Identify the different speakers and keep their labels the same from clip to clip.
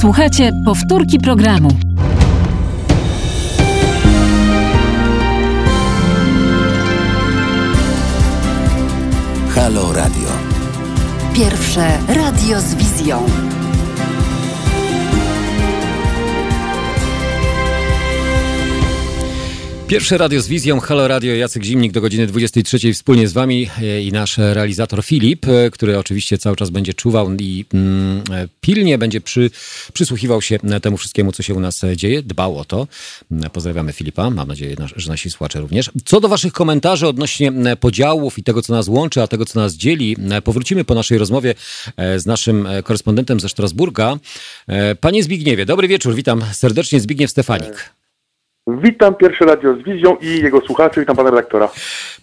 Speaker 1: Słuchajcie powtórki programu.
Speaker 2: Halo Radio.
Speaker 3: Pierwsze radio z wizją.
Speaker 4: Pierwsze radio z wizją, Halo Radio, Jacek Zimnik do godziny 23 wspólnie z wami e, i nasz realizator Filip, e, który oczywiście cały czas będzie czuwał i mm, e, pilnie będzie przy, przysłuchiwał się temu wszystkiemu, co się u nas dzieje, dbał o to. Pozdrawiamy Filipa, mam nadzieję, że nasi słuchacze również. Co do waszych komentarzy odnośnie podziałów i tego, co nas łączy, a tego, co nas dzieli, powrócimy po naszej rozmowie z naszym korespondentem ze Strasburga. Panie Zbigniewie, dobry wieczór, witam serdecznie, Zbigniew Stefanik.
Speaker 5: Witam pierwsze radio z wizją i jego słuchaczy, witam pana redaktora.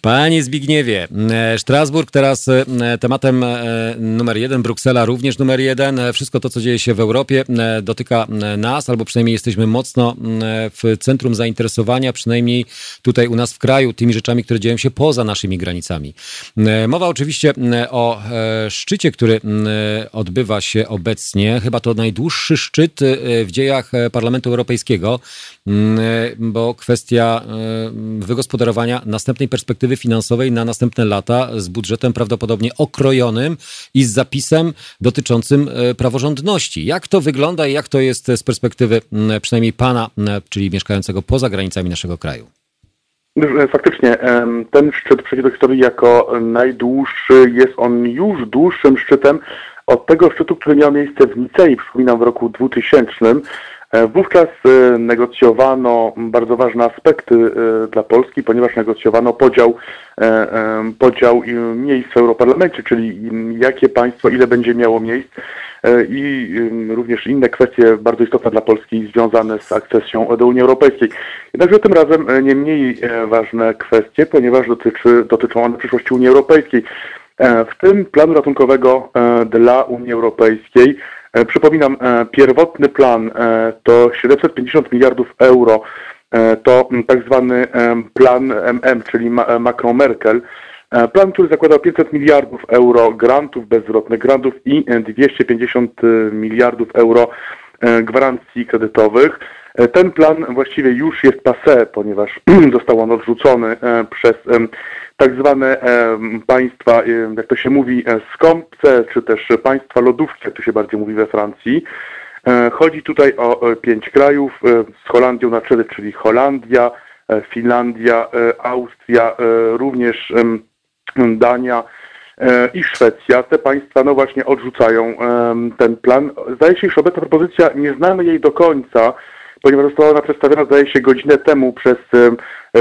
Speaker 4: Panie Zbigniewie, e, Strasburg teraz e, tematem e, numer jeden, Bruksela również numer jeden. Wszystko to, co dzieje się w Europie dotyka nas, albo przynajmniej jesteśmy mocno w centrum zainteresowania, przynajmniej tutaj u nas w kraju, tymi rzeczami, które dzieją się poza naszymi granicami. Mowa oczywiście o szczycie, który odbywa się obecnie. Chyba to najdłuższy szczyt w dziejach Parlamentu Europejskiego bo kwestia e, wygospodarowania następnej perspektywy finansowej na następne lata z budżetem prawdopodobnie okrojonym i z zapisem dotyczącym e, praworządności. Jak to wygląda i jak to jest z perspektywy przynajmniej pana, czyli mieszkającego poza granicami naszego kraju?
Speaker 5: Faktycznie, ten szczyt przejdzie do historii jako najdłuższy. Jest on już dłuższym szczytem od tego szczytu, który miał miejsce w Nicei, przypominam, w roku 2000. E, wówczas e, negocjowano bardzo ważne aspekty e, dla Polski, ponieważ negocjowano podział, podział miejsc w Europarlamencie, czyli jakie państwo, ile będzie miało miejsc i również inne kwestie bardzo istotne dla Polski związane z akcesją do Unii Europejskiej. Jednakże tym razem nie mniej ważne kwestie, ponieważ dotyczy, dotyczą one przyszłości Unii Europejskiej. W tym planu ratunkowego dla Unii Europejskiej przypominam, e, pierwotny plan e, to 750 miliardów euro. To tak zwany plan MM, czyli Macron-Merkel. Plan, który zakładał 500 miliardów euro grantów bezzwrotnych, grantów i 250 miliardów euro gwarancji kredytowych. Ten plan właściwie już jest passé, ponieważ został on odrzucony przez tak zwane państwa, jak to się mówi, e, skąpce, czy też państwa lodówki, jak to się bardziej mówi we Francji. E, chodzi tutaj o pięć krajów e, z Holandią na czele, czyli Holandia, Finlandia, Austria, również Dania i Szwecja. Te państwa no właśnie odrzucają ten plan. Zdaje się, iż obecna propozycja, nie znamy jej do końca, ponieważ została ona przedstawiona, zdaje się, godzinę temu przez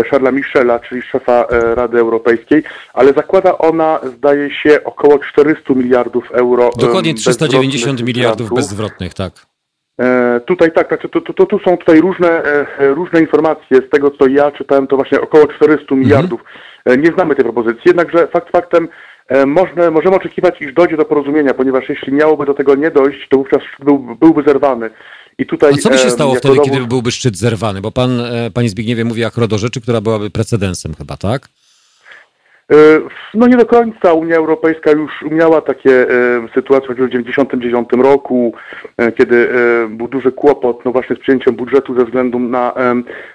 Speaker 5: Charlesa Michela, czyli szefa e, Rady Europejskiej, ale zakłada ona, zdaje się, około 400 miliardów euro.
Speaker 4: Dokładnie 390 miliardów bezzwrotnych, tak.
Speaker 5: E, tutaj tak, tak to, to, to, tu są tutaj różne, e, różne informacje. Z tego co ja czytałem, to właśnie około 400 mhm. miliardów. Nie znamy tej propozycji, jednakże fakt faktem można, możemy oczekiwać, iż dojdzie do porozumienia, ponieważ jeśli miałoby do tego nie dojść, to wówczas był, byłby zerwany.
Speaker 4: I tutaj, A co by się stało wtedy, dowód... kiedy byłby szczyt zerwany? Bo pan, e, panie Zbigniewie, mówi akurat o rzeczy, która byłaby precedensem chyba, tak?
Speaker 5: E, no nie do końca. Unia Europejska już miała takie e, sytuacje w 1999 roku, e, kiedy był duży kłopot no właśnie z przyjęciem budżetu ze względu na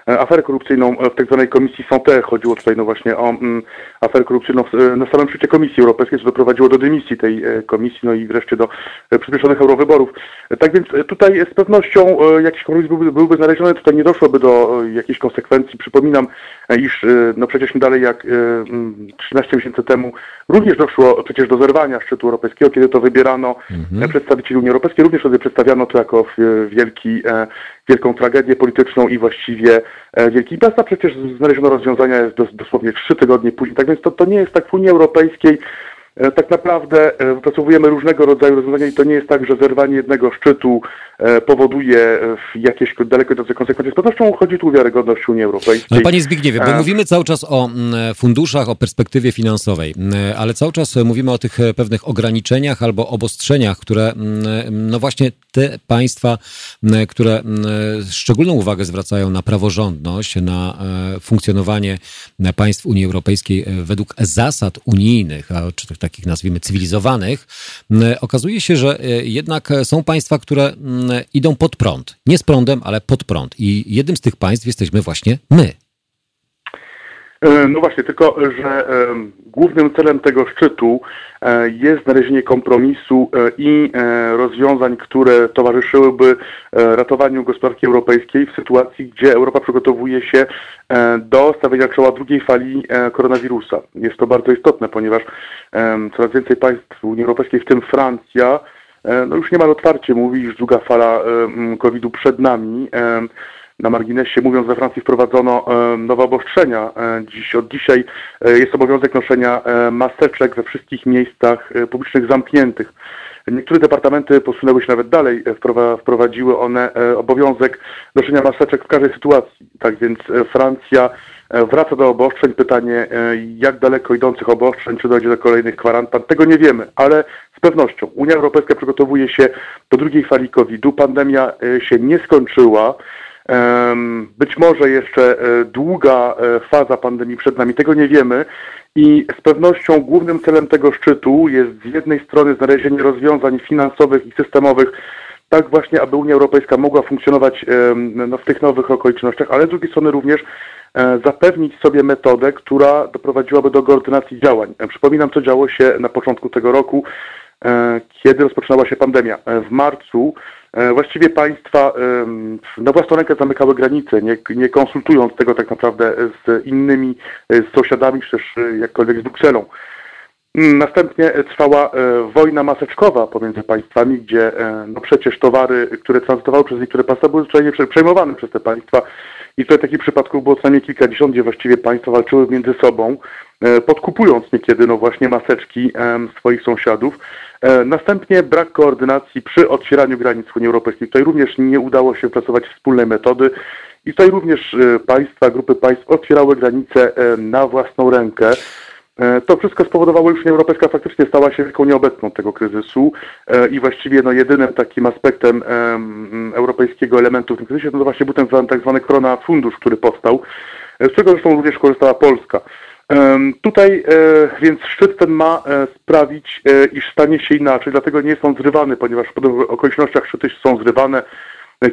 Speaker 5: aferę korupcyjną w tak zwanej Komisji Santé. Chodziło tutaj no właśnie o mm, aferę korupcyjną na samym szczycie Komisji Europejskiej, co doprowadziło do dymisji tej komisji, no i wreszcie do przyspieszonych eurowyborów. Tak więc tutaj z pewnością jakiś kompromis byłby, byłby znaleziony, tutaj nie doszłoby do jakichś konsekwencji. Przypominam, iż no przecież dalej jak 13 miesięcy temu również doszło przecież do zerwania szczytu europejskiego, kiedy to wybierano mhm. przedstawicieli Unii Europejskiej. Również wtedy przedstawiano to jako wielki, e, wielką tragedię polityczną i właściwie e, wielki impas, a przecież znaleziono rozwiązania dosłownie trzy tygodnie później. Tak więc to, to nie jest tak w Unii Europejskiej E, tak naprawdę e, wypracowujemy różnego rodzaju rozwiązania i to nie jest tak, że zerwanie jednego szczytu e, powoduje jakieś daleko idące konsekwencje. Z pewnością chodzi tu o wiarygodność Unii Europejskiej.
Speaker 4: Ale panie Zbigniewie, bo mówimy cały czas o funduszach, o perspektywie finansowej, ale cały czas mówimy o tych pewnych ograniczeniach albo obostrzeniach, które no właśnie te państwa, które szczególną uwagę zwracają na praworządność, na funkcjonowanie państw Unii Europejskiej według zasad unijnych, a czy takich nazwijmy cywilizowanych, okazuje się, że jednak są państwa, które idą pod prąd. Nie z prądem, ale pod prąd. I jednym z tych państw jesteśmy właśnie my.
Speaker 5: E, no właśnie, tylko że głównym celem tego szczytu e, jest znalezienie kompromisu e, i rozwiązań, które towarzyszyłyby ratowaniu gospodarki europejskiej w sytuacji, gdzie Europa przygotowuje się do stawienia czoła drugiej fali koronawirusa. Jest to bardzo istotne, ponieważ coraz więcej państw Unii Europejskiej, w tym Francja, no już niemal otwarcie mówi, iż druga fala COVID-u przed nami. Na marginesie mówiąc, we Francji wprowadzono e, nowe obostrzenia. E, dziś, od dzisiaj e, jest obowiązek noszenia maseczek we wszystkich miejscach publicznych zamkniętych. Niektóre departamenty posunęły się nawet dalej, wprowadziły one obowiązek noszenia maseczek w każdej sytuacji. Tak więc Francja wraca do obostrzeń. Pytanie, jak daleko idących obostrzeń, czy dojdzie do kolejnych kwarantan, tego nie wiemy, ale z pewnością Unia Europejska przygotowuje się do drugiej fali COVID-u. Pandemia się nie skończyła. Być może jeszcze e, długa e, faza pandemii przed nami, tego nie wiemy. I z pewnością głównym celem tego szczytu jest z jednej strony znalezienie rozwiązań finansowych i systemowych, tak właśnie, aby Unia Europejska mogła funkcjonować no, w tych nowych okolicznościach, ale z drugiej strony również e, zapewnić sobie metodę, która doprowadziłaby do koordynacji działań. Przypominam, co działo się na początku tego roku, kiedy rozpoczynała się pandemia. W marcu właściwie państwa na własną rękę zamykały granice, nie, nie konsultując tego tak naprawdę z innymi e, z sąsiadami, też e, jakkolwiek z Brukselą. Mm, następnie trwała wojna maseczkowa pomiędzy państwami, gdzie no przecież towary, które tranzytowały przez niektóre państwa, były zwyczajnie przejmowane przez te państwa. I tutaj takich przypadków było co najmniej kilkadziesiąt, gdzie właściwie państwa walczyły między sobą, podkupując niekiedy no właśnie maseczki swoich sąsiadów. E, następnie brak koordynacji przy otwieraniu granic Unii Europejskiej. Tutaj również nie udało się wypracować wspólnej metody i tutaj również e, państwa, grupy państw otwierały granice e, na własną rękę. To wszystko spowodowało, że Unia Europejska faktycznie stała się wielką nieobecną tego kryzysu i właściwie no, jedynym takim aspektem europejskiego elementu w tym kryzysie no, właśnie był ten tak zwany Korona Fundusz, który powstał, z czego zresztą również korzystała Polska. Tutaj e, więc szczyt ten ma e, sprawić, e, iż stanie się inaczej, dlatego nie jest on zrywany, ponieważ w podobnych okolicznościach szczyty są zrywane,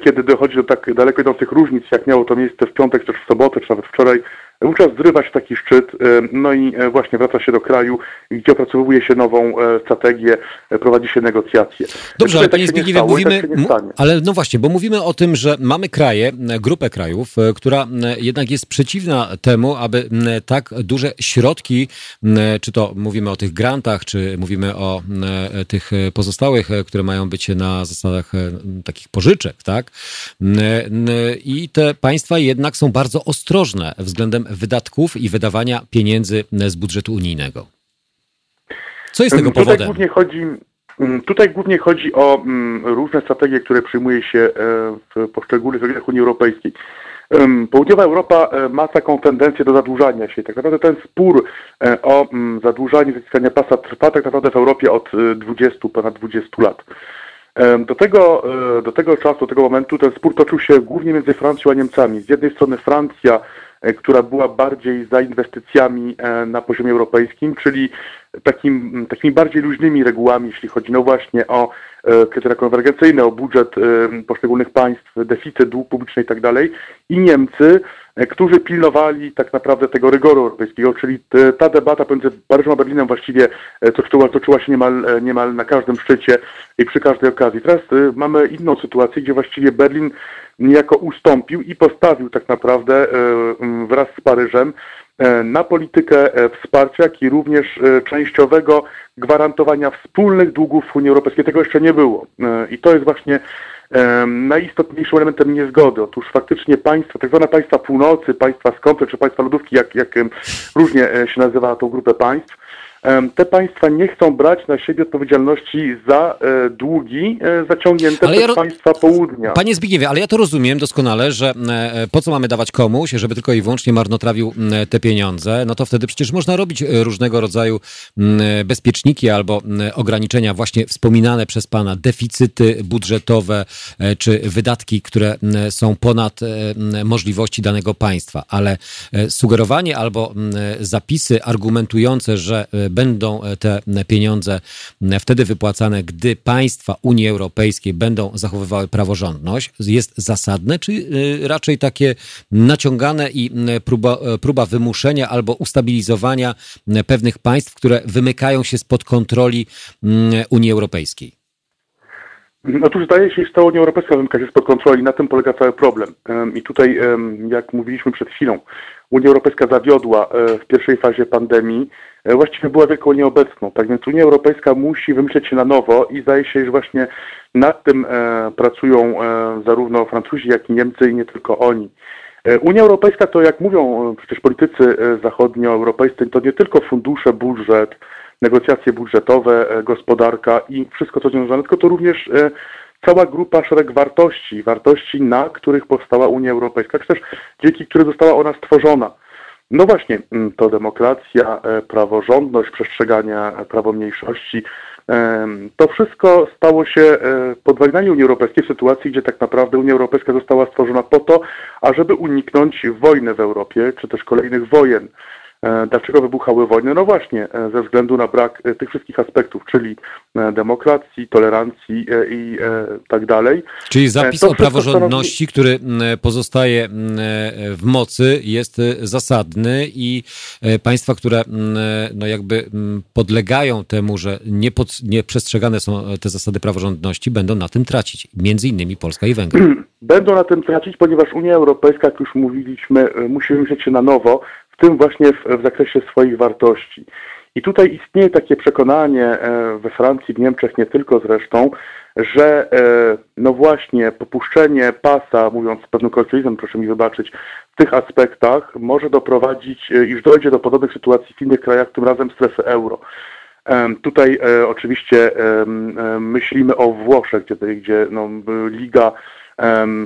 Speaker 5: kiedy dochodzi do tak daleko idących różnic, jak miało to miejsce w piątek, czy w sobotę, czy nawet wczoraj Wówczas zrywa się taki szczyt, no i właśnie wraca się do kraju, gdzie opracowuje się nową strategię, prowadzi się negocjacje.
Speaker 4: Dobrze, ale tak panie Zbigniewie, mówimy, tak ale no właśnie, bo mówimy o tym, że mamy kraje, grupę krajów, która jednak jest przeciwna temu, aby tak duże środki, czy to mówimy o tych grantach, czy mówimy o tych pozostałych, które mają być na zasadach takich pożyczek, tak? I te państwa jednak są bardzo ostrożne względem wydatków i wydawania pieniędzy z budżetu unijnego. Co jest tego powodem?
Speaker 5: Tutaj głównie chodzi, mm, tutaj głównie chodzi o mm, różne strategie, które przyjmuje się e, w poszczególnych regionach Unii Europejskiej. Południowa Europa e, ma taką tendencję do zadłużania się. Tak naprawdę ten spór e, o mm, zadłużanie, zaciskanie pasa trwa tak naprawdę w Europie od 20, ponad 20 lat. Do tego, do tego czasu, do tego momentu ten spór toczył się głównie między Francją a Niemcami. Z jednej strony Francja która była bardziej za inwestycjami e, na poziomie europejskim, czyli takim, takimi bardziej luźnymi regułami, jeśli chodzi no właśnie o e, kryteria konwergencyjne, o budżet poszczególnych państw, deficyt, dług publiczny i tak. I Niemcy, którzy pilnowali tak naprawdę tego rygoru europejskiego, czyli ta debata pomiędzy Paryżem a Berlinem właściwie toczyła, toczyła się niemal, niemal na każdym szczycie i przy każdej okazji. Teraz mamy inną sytuację, gdzie właściwie Berlin niejako ustąpił i postawił tak naprawdę e, wraz z Paryżem e, na politykę e, wsparcia, jak i również częściowego gwarantowania wspólnych długów Unii Europejskiej. Tego jeszcze nie było. I to jest właśnie najistotniejszym elementem niezgody. Otóż faktycznie państwa, tak zwane państwa północy, państwa skąpy czy państwa lodówki, jak, jak różnie się nazywa tą grupę państw, te państwa nie chcą brać na siebie odpowiedzialności za e, długi e, zaciągnięte ale przez ja państwa południa.
Speaker 4: Panie Zbigniewie, ale ja to rozumiem doskonale, że e, po co mamy dawać komuś, żeby tylko i wyłącznie marnotrawił te pieniądze, no to wtedy przecież można robić różnego rodzaju bezpieczniki albo ograniczenia, właśnie wspominane przez pana deficyty budżetowe czy wydatki, które są ponad możliwości danego państwa, ale sugerowanie albo zapisy argumentujące, że będą te pieniądze wtedy wypłacane, gdy państwa Unii Europejskiej będą zachowywały praworządność, jest zasadne, czy raczej takie naciągane i próba, próba wymuszenia albo ustabilizowania pewnych państw, które wymykają się spod kontroli Unii Europejskiej?
Speaker 5: Otóż zdaje się, że cała Unia Europejska wymyka się spod kontroli. Na tym polega cały problem. I tutaj, jak mówiliśmy przed chwilą, Unia Europejska zawiodła e, w pierwszej fazie pandemii. E, właściwie była wielką nieobecną. Tak więc Unia Europejska musi wymyśleć się na nowo i zdaje się, że właśnie nad tym e, pracują zarówno Francuzi, jak i Niemcy i nie tylko oni. Unia Europejska to, jak mówią przecież politycy zachodnioeuropejscy, to nie tylko fundusze, budżet, negocjacje budżetowe, e, gospodarka i wszystko, co związane, tylko to również e, cała grupa, szereg wartości, wartości, na których powstała Unia Europejska, czy też dzięki której została ona stworzona. No właśnie, mm, to demokracja, e, praworządność, przestrzegania prawomniejszości, to wszystko stało się pod wagami Unii Europejskiej w sytuacji, gdzie tak naprawdę Unia Europejska została stworzona po to, ażeby uniknąć wojny w Europie, czy też kolejnych wojen. E, dlaczego wybuchały wojny? No właśnie, e, ze względu na brak e, tych wszystkich aspektów, czyli demokracji, tolerancji i tak dalej.
Speaker 4: Czyli zapis o praworządności, który pozostaje w mocy, jest zasadny i państwa, które no jakby podlegają temu, że nie, pod, nie przestrzegane są te zasady praworządności, będą na tym tracić. Między innymi Polska i Węgry.
Speaker 5: Będą na tym tracić, ponieważ Unia Europejska, jak już mówiliśmy, musi myśleć się na nowo, tym właśnie w, w zakresie swoich wartości. I tutaj istnieje takie przekonanie e, we Francji, w Niemczech, nie tylko zresztą, że e, no właśnie popuszczenie pasa, mówiąc kolokwializmem, proszę mi wybaczyć, w tych aspektach może doprowadzić, e, iż dojdzie do podobnych sytuacji w innych krajach, tym razem strefy euro. Tutaj oczywiście myślimy o Włoszech, gdzie, gdzie no, Liga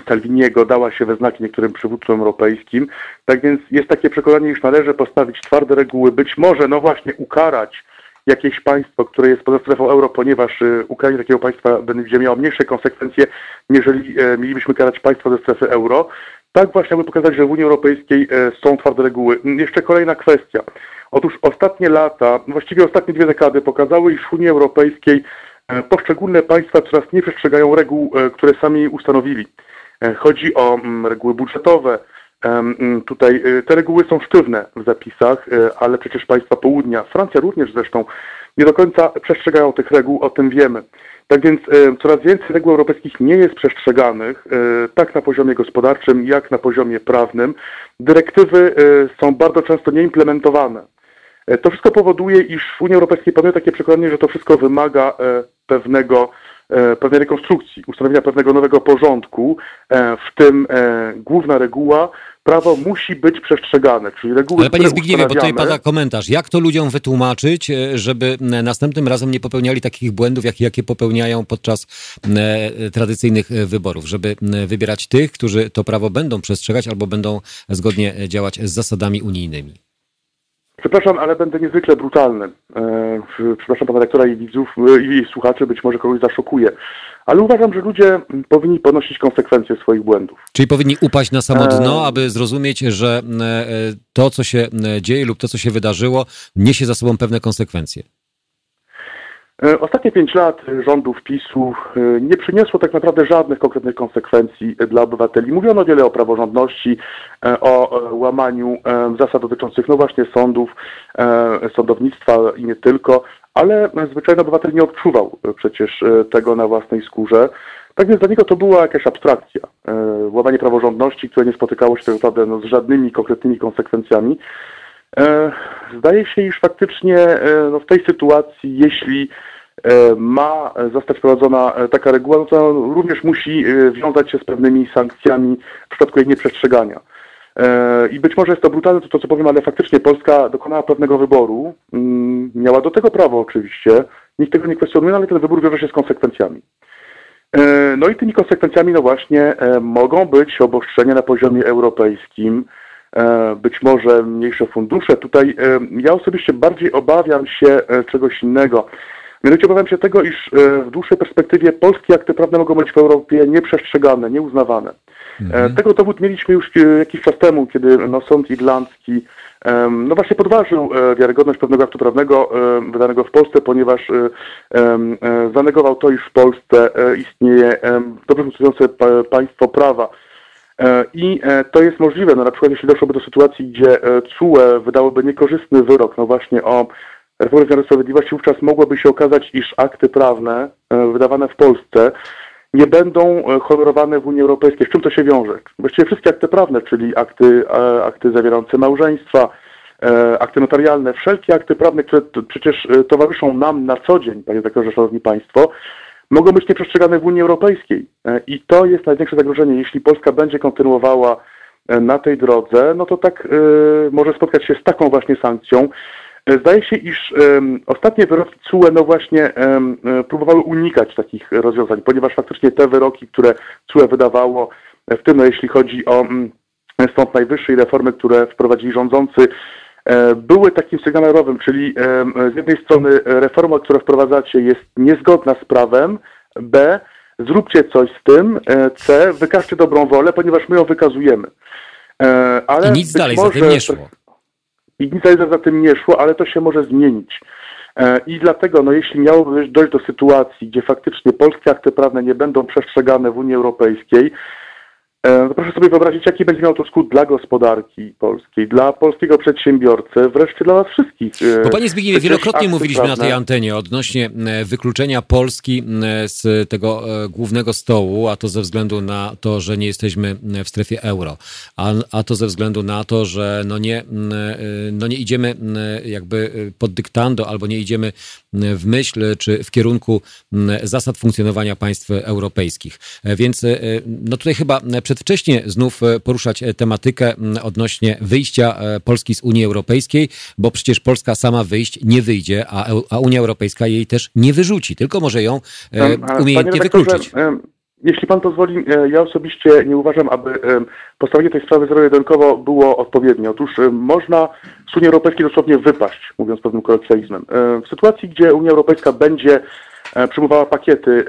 Speaker 5: Salviniego dała się we znaki niektórym przywódcom europejskim. Tak więc jest takie przekonanie, iż należy postawić twarde reguły, być może, no właśnie, ukarać jakieś państwo, które jest poza strefą euro, ponieważ y, ukaranie takiego państwa będzie miało mniejsze konsekwencje, jeżeli e, mielibyśmy karać państwo ze strefy euro. Tak właśnie, aby pokazać, że w Unii Europejskiej e, są twarde reguły. Jeszcze kolejna kwestia. Otóż ostatnie lata, właściwie ostatnie dwie dekady pokazały, iż w Unii Europejskiej poszczególne państwa coraz nie przestrzegają reguł, e, które sami ustanowili. E, chodzi o mm, reguły budżetowe. Mm, tutaj te reguły są sztywne w zapisach, ale przecież państwa południa, Francja również zresztą, nie do końca przestrzegają tych reguł, o tym wiemy. Tak więc coraz więcej reguł europejskich nie jest przestrzeganych, tak na poziomie gospodarczym, jak na poziomie prawnym. Dyrektywy są bardzo często nieimplementowane. E, to wszystko powoduje, iż w Unii Europejskiej panuje takie przekonanie, że to wszystko wymaga e, pewnego, e, pewnej rekonstrukcji, ustanowienia pewnego nowego porządku, w tym główna reguła, prawo musi być przestrzegane, czyli reguły,
Speaker 4: Ale panie Zbigniewie, bo tutaj pada komentarz. Jak to ludziom wytłumaczyć, żeby następnym razem nie popełniali takich błędów, jak, jakie popełniają podczas tradycyjnych wyborów, żeby wybierać tych, którzy to prawo będą przestrzegać albo będą zgodnie działać z zasadami unijnymi?
Speaker 5: Przepraszam, ale będę niezwykle brutalny. E, przepraszam pana rektora i widzów e, i słuchaczy, być może kogoś zaszokuje. Ale uważam, że ludzie powinni ponosić konsekwencje swoich błędów.
Speaker 4: Czyli powinni upaść na samo dno, e, aby zrozumieć, że to, co się dzieje lub to, co się wydarzyło, niesie za sobą pewne konsekwencje.
Speaker 5: E, ostatnie pięć lat rządów PiSu e, nie przyniosło tak naprawdę żadnych konkretnych konsekwencji dla obywateli. Mówiono wiele o praworządności, e, o łamaniu zasad dotyczących no właśnie sądów, sądownictwa i nie tylko, ale zwyczajny obywatel nie odczuwał przecież tego na własnej skórze. Tak więc dla niego to była jakaś abstrakcja. Łamanie praworządności, które nie spotykało się tak naprawdę no, z żadnymi konkretnymi konsekwencjami. E, zdaje się, iż faktycznie e, no, w tej sytuacji, jeśli e, ma zostać wprowadzona taka reguła, no to również musi wiązać się z pewnymi sankcjami w przypadku jej nieprzestrzegania. I być może jest to brutalne, to, to co powiem, ale faktycznie Polska dokonała pewnego wyboru. Mm, miała do tego prawo oczywiście, nikt tego nie kwestionuje, ale ten wybór wiąże się z konsekwencjami. No i tymi konsekwencjami, no właśnie, mogą być obostrzenia na poziomie europejskim, być może mniejsze fundusze. Tutaj e, ja osobiście bardziej obawiam się e, czegoś innego. Mianowicie obawiam się tego, iż w dłuższej perspektywie polskie akty prawne mogą być w Europie nieprzestrzegane, nieuznawane. Mhm. Tego dowód mieliśmy już jakiś czas temu, kiedy no, sąd irlandzki no właśnie podważył wiarygodność pewnego aktu prawnego wydanego w Polsce, ponieważ zanegował to, iż w Polsce istnieje dobrze funkcjonujące państwo prawa. E, I e, to jest możliwe, no na przykład jeśli doszłoby do sytuacji, gdzie e, CUE wydałoby niekorzystny wyrok, no właśnie o reformie wymiaru sprawiedliwości, wówczas mogłoby się okazać, iż akty prawne wydawane w Polsce nie będą honorowane w Unii Europejskiej. Z czym to się wiąże? Właściwie wszystkie akty prawne, czyli akty, akty zawierające małżeństwa, akty notarialne, wszelkie akty prawne, które przecież towarzyszą nam na co dzień, panie doktorze, szanowni państwo, mogą być nieprzestrzegane w Unii Europejskiej. E, I to jest największe zagrożenie. Jeśli Polska będzie kontynuowała e, na tej drodze, no to tak y, może spotkać się z taką właśnie sankcją. Zdaje się, iż y, ostatnie wyroki CUE no właśnie y, próbowały unikać takich rozwiązań, ponieważ faktycznie te wyroki, które CUE wydawało, w tym no, jeśli chodzi o mm, Sąd Najwyższy i reformy, które wprowadzili rządzący, były takim sygnałem czyli e, z jednej strony reforma, którą wprowadzacie jest niezgodna z prawem, B, zróbcie coś z tym, e, C, wykażcie dobrą wolę, ponieważ my ją wykazujemy.
Speaker 4: Ale I nic dalej może, za tym nie szło.
Speaker 5: I nic dalej za tym nie szło, ale to się może zmienić. I dlatego, no, jeśli miałoby dojść do sytuacji, gdzie faktycznie polskie akty prawne nie będą przestrzegane w Unii Europejskiej, E, no proszę sobie wyobrazić, jaki będzie miał to skut dla gospodarki polskiej, dla polskiego przedsiębiorcy, wreszcie dla nas wszystkich.
Speaker 4: E, Bo panie Zbigniewie, wielokrotnie mówiliśmy prawne... na tej antenie odnośnie e, wykluczenia Polski z tego głównego stołu, a to ze względu na to, że nie jesteśmy w strefie euro, a, a to ze względu na to, że no nie, no nie idziemy jakby pod dyktando albo nie idziemy w myśl czy w kierunku zasad funkcjonowania państw europejskich. Więc no tutaj chyba przed przedwcześnie znów e, poruszać e, tematykę odnośnie wyjścia e, Polski z Unii Europejskiej, bo przecież Polska sama wyjść nie wyjdzie, a, a Unia Europejska jej też nie wyrzuci, tylko może ją umiejętnie wykluczyć.
Speaker 5: Jeśli pan pozwoli, ja osobiście nie uważam, aby postawienie tej sprawy zero-jedynkowo było odpowiednie. Otóż można z Unii Europejskiej dosłownie wypaść, mówiąc pewnym kolokwializmem. W sytuacji, gdzie Unia Europejska będzie przyjmowała pakiety,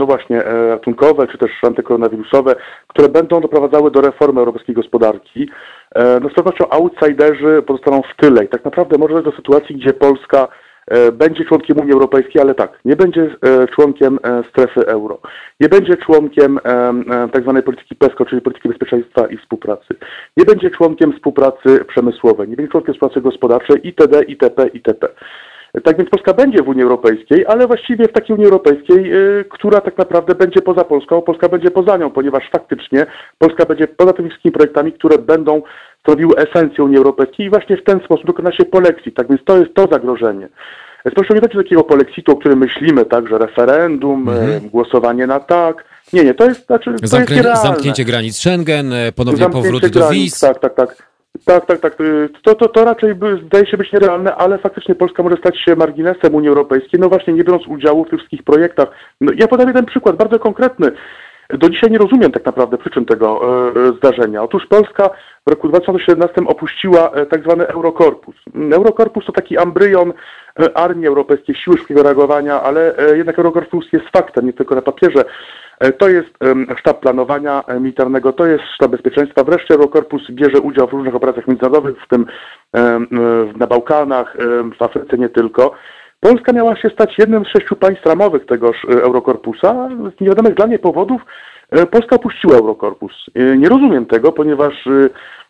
Speaker 5: no właśnie, e, ratunkowe czy też antykoronawirusowe, które będą doprowadzały do reformy europejskiej gospodarki. E, no z pewnością outsiderzy pozostaną w tyle i tak naprawdę może dojść do sytuacji, gdzie Polska będzie członkiem Unii Europejskiej, ale tak, nie będzie członkiem strefy euro, nie będzie członkiem tak zwanej polityki PESCO, czyli polityki bezpieczeństwa i współpracy, nie będzie członkiem współpracy przemysłowej, nie będzie członkiem współpracy gospodarczej itd., itp., itp. Tak więc Polska będzie w Unii Europejskiej, ale właściwie w takiej Unii Europejskiej, y, która tak naprawdę będzie poza Polską, Polska będzie poza nią, ponieważ faktycznie Polska będzie poza tymi wszystkimi projektami, które będą stanowiły esencję Unii Europejskiej i właśnie w ten sposób dokona się polexit. Tak więc to jest to zagrożenie. Proszę nie dać takiego polexitu, o którym myślimy, tak, że referendum, mhm. głosowanie na tak. Nie, nie, to jest, znaczy, to
Speaker 4: Zamknę, jest Zamknięcie granic Schengen, e, ponownie zamknięcie powrót do wiz.
Speaker 5: Tak, tak, tak. Tak, tak, tak. To, to, to raczej zdaje się być nierealne, ale faktycznie Polska może stać się marginesem Unii Europejskiej, no właśnie nie biorąc udziału w tych wszystkich projektach. No, ja podam jeden przykład, bardzo konkretny. Do dzisiaj nie rozumiem tak naprawdę przyczyn tego e, zdarzenia. Otóż Polska w roku 2017 opuściła e, tak zwany Eurokorpus. Eurokorpus to taki embrion e, armii europejskiej, siły szybkiego reagowania, ale jednak Eurokorpus jest faktem, nie tylko na papierze. To jest sztab planowania militarnego, to jest sztab bezpieczeństwa. Wreszcie Eurokorpus bierze udział w różnych operacjach międzynarodowych, w tym na Bałkanach, w Afryce nie tylko. Polska miała się stać jednym z sześciu państw ramowych tegoż Eurokorpusa. Z niewiadomych dla mnie powodów Polska opuściła Eurokorpus. Nie rozumiem tego, ponieważ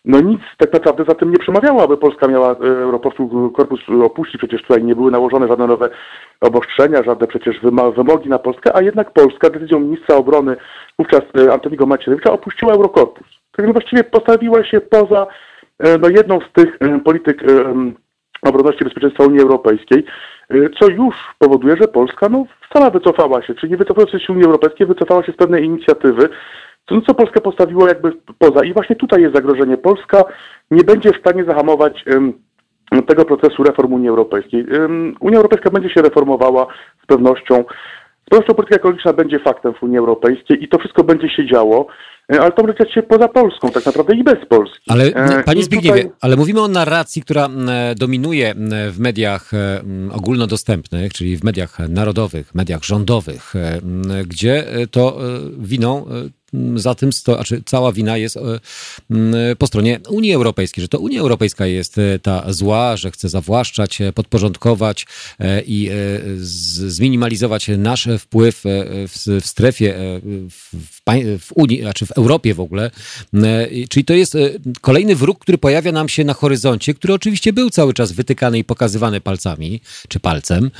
Speaker 5: no nic tak naprawdę za tym nie przemawiało, aby Polska miała Eurokorpus opuścić. Przecież tutaj nie były nałożone żadne nowe obostrzenia, żadne przecież wymogi na Polskę, a jednak Polska decyzją ministra obrony wówczas e, Antoniego Macierewicza opuściła Eurokorpus. Tak właściwie postawiła się poza e, no, jedną z tych e, polityk obronności i bezpieczeństwa Unii Europejskiej, co już powoduje, że Polska no, wcale wycofała się, czyli nie wycofając się z Unii Europejskiej, wycofała się z pewnej inicjatywy, co, co Polskę postawiło jakby poza. I właśnie tutaj jest zagrożenie. Polska nie będzie w stanie zahamować tego procesu reform Unii Europejskiej. Unia Europejska będzie się reformowała z pewnością. Z pewnością polityka ekologiczna będzie faktem w Unii Europejskiej i to wszystko będzie się działo, ale to dziać się poza Polską, tak naprawdę i bez Polski.
Speaker 4: Ale e, panie Zbigniewie, tutaj... ale mówimy o narracji, która dominuje w mediach ogólnodostępnych, czyli w mediach narodowych, mediach rządowych, gdzie to winą za tym, sto, znaczy cała wina jest po stronie Unii Europejskiej, że to Unia Europejska jest ta zła, że chce zawłaszczać, podporządkować i zminimalizować nasz wpływ w, strefie, w, Unii, znaczy w Europie w ogóle. Czyli to jest kolejny wróg, który pojawia nam się na horyzoncie, który oczywiście był cały czas wytykany i pokazywany palcami, czy palcem,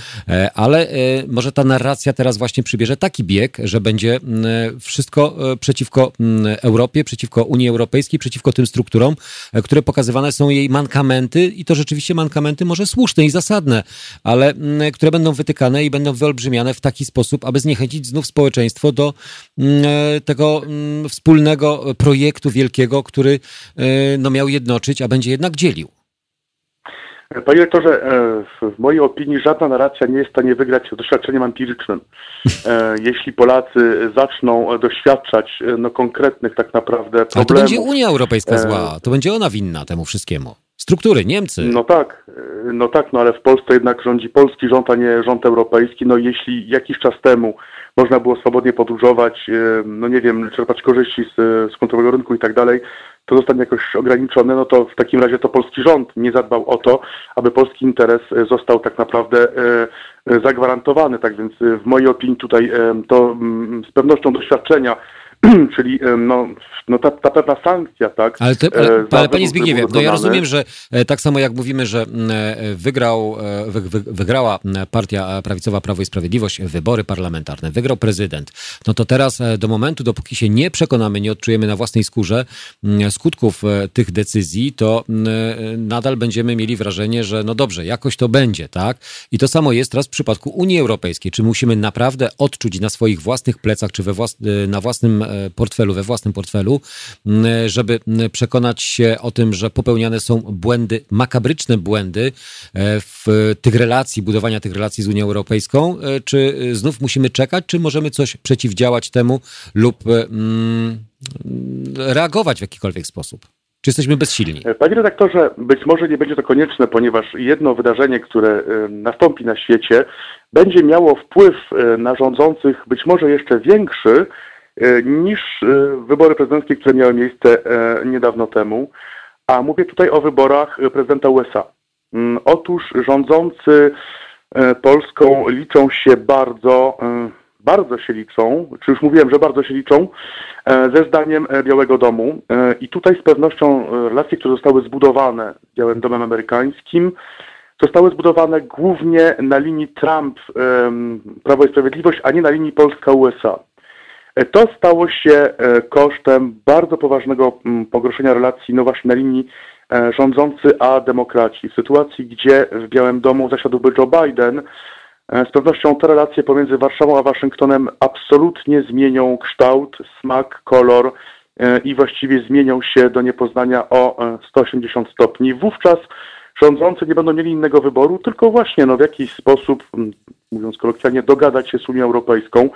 Speaker 4: ale może ta narracja teraz właśnie przybierze taki bieg, że będzie mm, wszystko e, przeciwko mm, Europie, przeciwko Unii Europejskiej, przeciwko tym strukturom, e, które pokazywane są jej mankamenty i to rzeczywiście mankamenty może słuszne i zasadne, ale mm, które będą wytykane i będą wyolbrzymiane w taki sposób, aby zniechęcić znów społeczeństwo do e, tego wspólnego projektu wielkiego, który no, miał jednoczyć, a będzie jednak dzielił.
Speaker 5: Panie rektorze, e, w mojej opinii żadna narracja nie jest w stanie wygrać doświadczeniem empirycznym. E, jeśli Polacy zaczną doświadczać e, no, konkretnych tak naprawdę problemów...
Speaker 4: Ale to będzie Unia Europejska zła, to będzie ona winna temu wszystkiemu. Struktury, Niemcy.
Speaker 5: No tak, no tak, no ale w Polsce jednak rządzi polski rząd, a nie rząd europejski. No jeśli jakiś czas temu można było swobodnie podróżować, no nie wiem, czerpać korzyści z, z rynku i tak dalej, to zostanie jakoś ograniczone, no to w takim razie to polski rząd nie zadbał o to, aby polski interes e, został tak naprawdę e, e, zagwarantowany. Tak więc w mojej opinii tutaj to mm, z pewnością doświadczenia czyli no, no ta, ta pewna sankcja, tak?
Speaker 4: Ale, te, ale, ale panie Zbigniewie, no ja rozumiem, że tak samo jak mówimy, że wygrał, wy, wy, wygrała partia prawicowa Prawo i Sprawiedliwość wybory parlamentarne, wygrał prezydent, no to teraz do momentu, dopóki się nie przekonamy, nie odczujemy na własnej skórze skutków tych decyzji, to nadal będziemy mieli wrażenie, że no dobrze, jakoś to będzie, tak? I to samo jest teraz w przypadku Unii Europejskiej. Czy musimy naprawdę odczuć na swoich własnych plecach, czy we włas na własnym E, portfelu, we własnym portfelu, żeby przekonać się o tym, że popełniane są błędy, makabryczne błędy e, w tych relacji, budowania tych relacji z Unią Europejską, e, czy znów musimy czekać, czy możemy coś przeciwdziałać temu lub reagować w jakikolwiek sposób? Czy jesteśmy bezsilni?
Speaker 5: Panie redaktorze, być może nie będzie to konieczne, ponieważ jedno wydarzenie, które nastąpi na świecie, będzie miało wpływ na rządzących być może jeszcze większy E, niż e, wybory prezydenckie, które miały miejsce e, niedawno temu. A mówię tutaj o wyborach prezydenta USA. Mm, otóż rządzący Polską liczą się bardzo, bardzo się liczą, czy już mówiłem, że bardzo się liczą, ze zdaniem Białego Domu. I tutaj z pewnością relacje, które zostały zbudowane z Białym Domem Amerykańskim, zostały zbudowane głównie na linii Trump-Prawo i Sprawiedliwość, a nie na linii Polska-USA. E, to stało się e, kosztem bardzo poważnego mm, pogorszenia relacji, no właśnie na linii e, rządzący a demokraci. W sytuacji, gdzie w Białym Domu zasiadłby Joe Biden, z pewnością te relacje pomiędzy Warszawą a Waszyngtonem absolutnie zmienią kształt, smak, kolor i właściwie zmienią się do niepoznania o 180 stopni. Wówczas rządzący nie będą mieli innego wyboru, tylko właśnie no, w jakiś sposób, mm, mówiąc kolokwialnie, dogadać się z Unią Europejską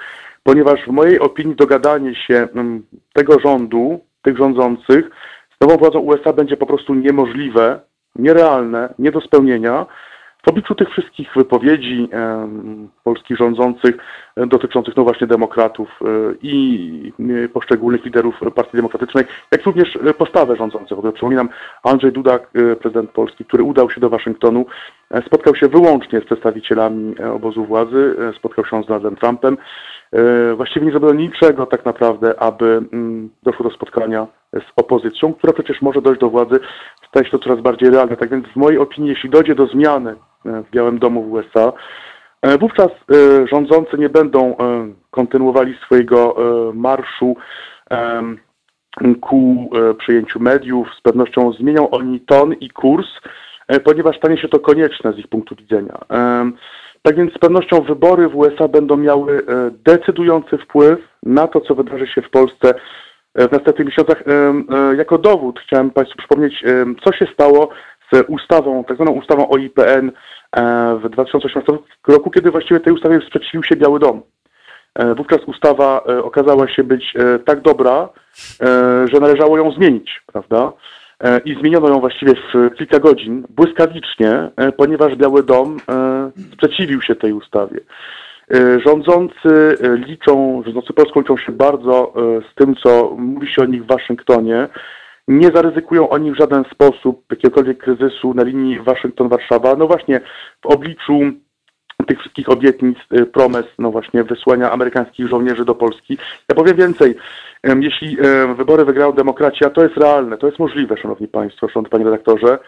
Speaker 5: ponieważ w mojej opinii dogadanie się mm, tego rządu, tych rządzących z nową władzą USA będzie po prostu niemożliwe, nierealne, nie do spełnienia. W obliczu tych wszystkich wypowiedzi e, polskich rządzących dotyczących no właśnie demokratów e, i e, poszczególnych liderów Partii Demokratycznej, jak również e, postawę rządzących. Przypominam, Andrzej Duda, prezydent Polski, który udał się do Waszyngtonu, spotkał się wyłącznie z przedstawicielami obozu władzy, spotkał się z Donaldem Trumpem. Właściwie nie zrobiono niczego tak naprawdę, aby mm, doszło do spotkania z opozycją, która przecież może dojść do władzy, staje się to coraz bardziej realne. Tak więc w mojej opinii, jeśli dojdzie do zmiany w Białym Domu w USA, wówczas rządzący nie będą kontynuowali swojego marszu ku przyjęciu mediów. Z pewnością zmienią oni ton i kurs, ponieważ stanie się to konieczne z ich punktu widzenia. Tak więc z pewnością wybory w USA będą miały e, decydujący wpływ na to, co wydarzy się w Polsce e, w następnych miesiącach. E, jako dowód chciałem Państwu przypomnieć, co się stało ustawą, tak zwaną ustawą o IPN w 2018 roku, kiedy właściwie tej ustawie sprzeciwił się Biały Dom. Wówczas ustawa okazała się być tak dobra, że należało ją zmienić, prawda? E, i zmieniono ją właściwie w kilka godzin, błyskawicznie, e, ponieważ Biały Dom e, sprzeciwił się tej ustawie. Rządzący liczą, rządzący Polską liczą się bardzo z tym, co mówi się o nich w Waszyngtonie. Nie zaryzykują oni w żaden sposób jakiegokolwiek kryzysu na linii Waszyngton-Warszawa. No właśnie w obliczu tych wszystkich obietnic, promes, no właśnie wysłania amerykańskich żołnierzy do Polski. Ja powiem więcej, jeśli wybory wygrają demokraci, a to jest realne, to jest możliwe, szanowni państwo, szanowny panie redaktorze,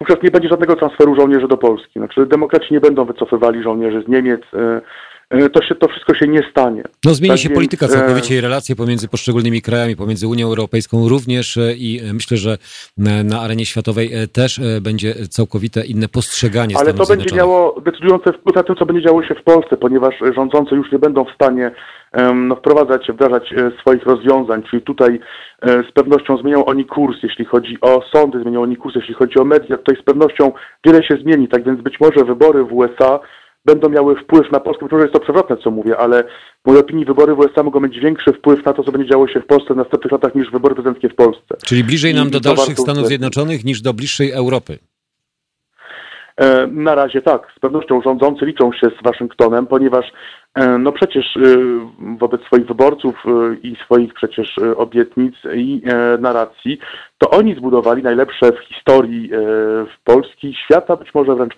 Speaker 5: wówczas nie będzie żadnego transferu żołnierzy do Polski. Znaczy demokraci nie będą wycofywali żołnierzy z Niemiec, e, to, się, to wszystko się nie stanie.
Speaker 4: No zmieni tak się więc, polityka całkowicie i relacje pomiędzy poszczególnymi krajami, pomiędzy Unią Europejską również e, i myślę, że na arenie światowej też będzie całkowite inne postrzeganie
Speaker 5: Ale to będzie miało decydujący wpływ na to, co będzie działo się w Polsce, ponieważ rządzący już nie będą w stanie no, wprowadzać, wdrażać e, swoich rozwiązań, czyli tutaj e, z pewnością zmienią oni kurs, jeśli chodzi o sądy, zmienią oni kurs, jeśli chodzi o media, tutaj z pewnością wiele się zmieni, tak więc być może wybory w USA będą miały wpływ na Polskę, być może jest to przewrotne, co mówię, ale w mojej opinii wybory w USA mogą mieć większy wpływ na to, co będzie działo się w Polsce w następnych latach niż wybory prezydenckie w Polsce.
Speaker 4: Czyli bliżej nam I do dalszych Stanów Zjednoczonych niż do bliższej Europy.
Speaker 5: E, na razie tak, z pewnością rządzący liczą się z Waszyngtonem, ponieważ e, no przecież e, wobec swoich wyborców i swoich przecież obietnic i narracji, to oni zbudowali najlepsze w historii w Polski świata, być może wręcz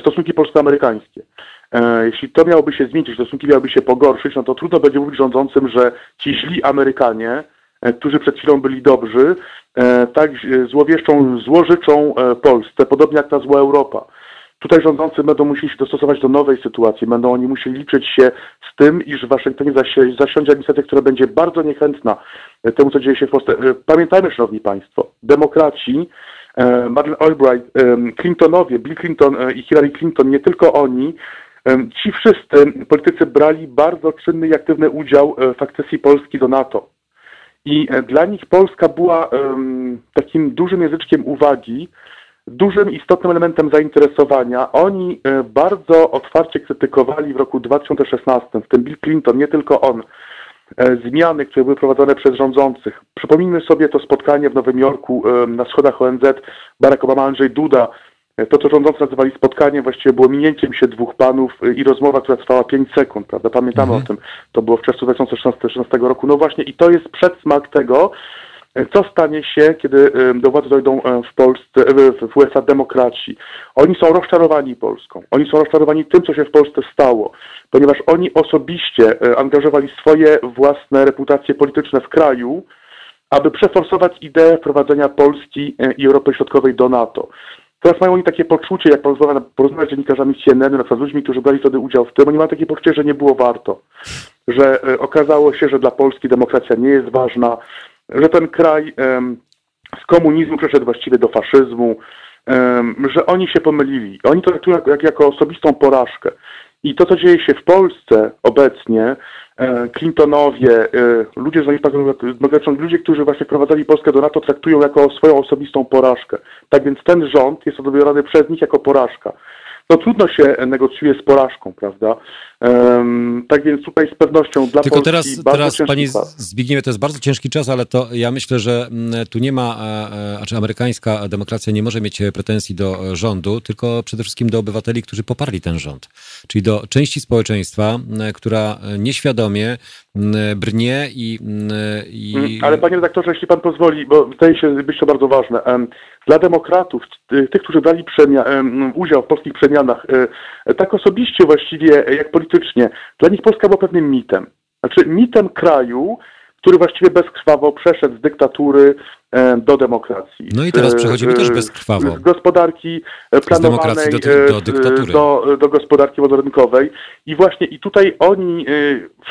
Speaker 5: stosunki polsko-amerykańskie. Jeśli to miałoby się zmienić, stosunki miałyby się pogorszyć, no to trudno będzie mówić rządzącym, że ci źli Amerykanie, którzy przed chwilą byli dobrzy, tak złowieszczą, złożyczą Polsce, podobnie jak ta zła Europa. Tutaj rządzący będą musieli się dostosować do nowej sytuacji, będą oni musieli liczyć się z tym, iż w Waszyngtonie zasiądzie administracja, która będzie bardzo niechętna temu, co dzieje się w Polsce. E, pamiętajmy, Szanowni Państwo, demokraci, e, Madeleine Albright, Clintonowie, Bill Clinton e, i Hillary Clinton, nie tylko oni, ci wszyscy politycy brali bardzo czynny i aktywny udział w akcesji Polski do NATO. I dla nich Polska była takim dużym języczkiem uwagi, dużym, istotnym elementem zainteresowania. Oni e, bardzo otwarcie krytykowali w roku 2016, w tym Bill Clinton, nie tylko on, e, zmiany, które były prowadzone przez rządzących. Przypomnijmy sobie to spotkanie w Nowym Jorku e, na schodach ONZ, Barack Obama, Andrzej Duda. To, co rządzący nazywali spotkaniem, właściwie było minięciem się dwóch panów i rozmowa, która trwała 5 sekund, prawda? Pamiętamy mhm. o tym. To było w czerwcu 2016 roku. No właśnie i to jest przedsmak tego, co stanie się, kiedy do władzy dojdą w Polsce, w USA demokraci? Oni są rozczarowani Polską. Oni są rozczarowani tym, co się w Polsce stało, ponieważ oni osobiście angażowali swoje własne reputacje polityczne w kraju, aby przeforsować ideę wprowadzenia Polski i Europy Środkowej do NATO. Teraz mają oni takie poczucie, jak porozmawiać z dziennikarzami CNN, na przykład ludźmi, którzy brali wtedy udział w tym, oni mają takie poczucie, że nie było warto. Że e, okazało się, że dla Polski demokracja nie jest ważna, że ten kraj z komunizmu przeszedł właściwie do faszyzmu, że oni się pomylili. Oni to traktują jak, jako osobistą porażkę. I to, co dzieje się w Polsce obecnie, e, Clintonowie, e, ludzie z demokratycznych, ludzie, którzy właśnie wprowadzali Polskę do NATO, traktują jako swoją osobistą porażkę. Tak więc ten rząd jest odbierany przez nich jako porażka no trudno się negocjuje z porażką, prawda? Tak więc tutaj z pewnością dla
Speaker 4: Tylko
Speaker 5: Polski
Speaker 4: teraz, teraz Panie Zbigniewie, to jest bardzo ciężki czas, ale to ja myślę, że mm, tu nie ma, e, e, znaczy amerykańska demokracja nie może mieć pretensji do rządu, tylko przede wszystkim do obywateli, którzy poparli ten rząd. Czyli do części społeczeństwa, która nieświadomie brnie i, i...
Speaker 5: Mm, ale panie redaktorze, jeśli pan pozwoli, bo wydaje się być to bardzo ważne. Dla demokratów, tych, którzy brali udział w polskich przemianach, e, tak osobiście właściwie jak politycznie, dla nich Polska była pewnym mitem. Znaczy mitem kraju, który właściwie bezkrwawo przeszedł z dyktatury do demokracji.
Speaker 4: No i teraz przechodzimy e, też bezkrwawo.
Speaker 5: Z gospodarki planowanej do, do, e, do, do, gospodarki wodorynkowej. I właśnie i tutaj oni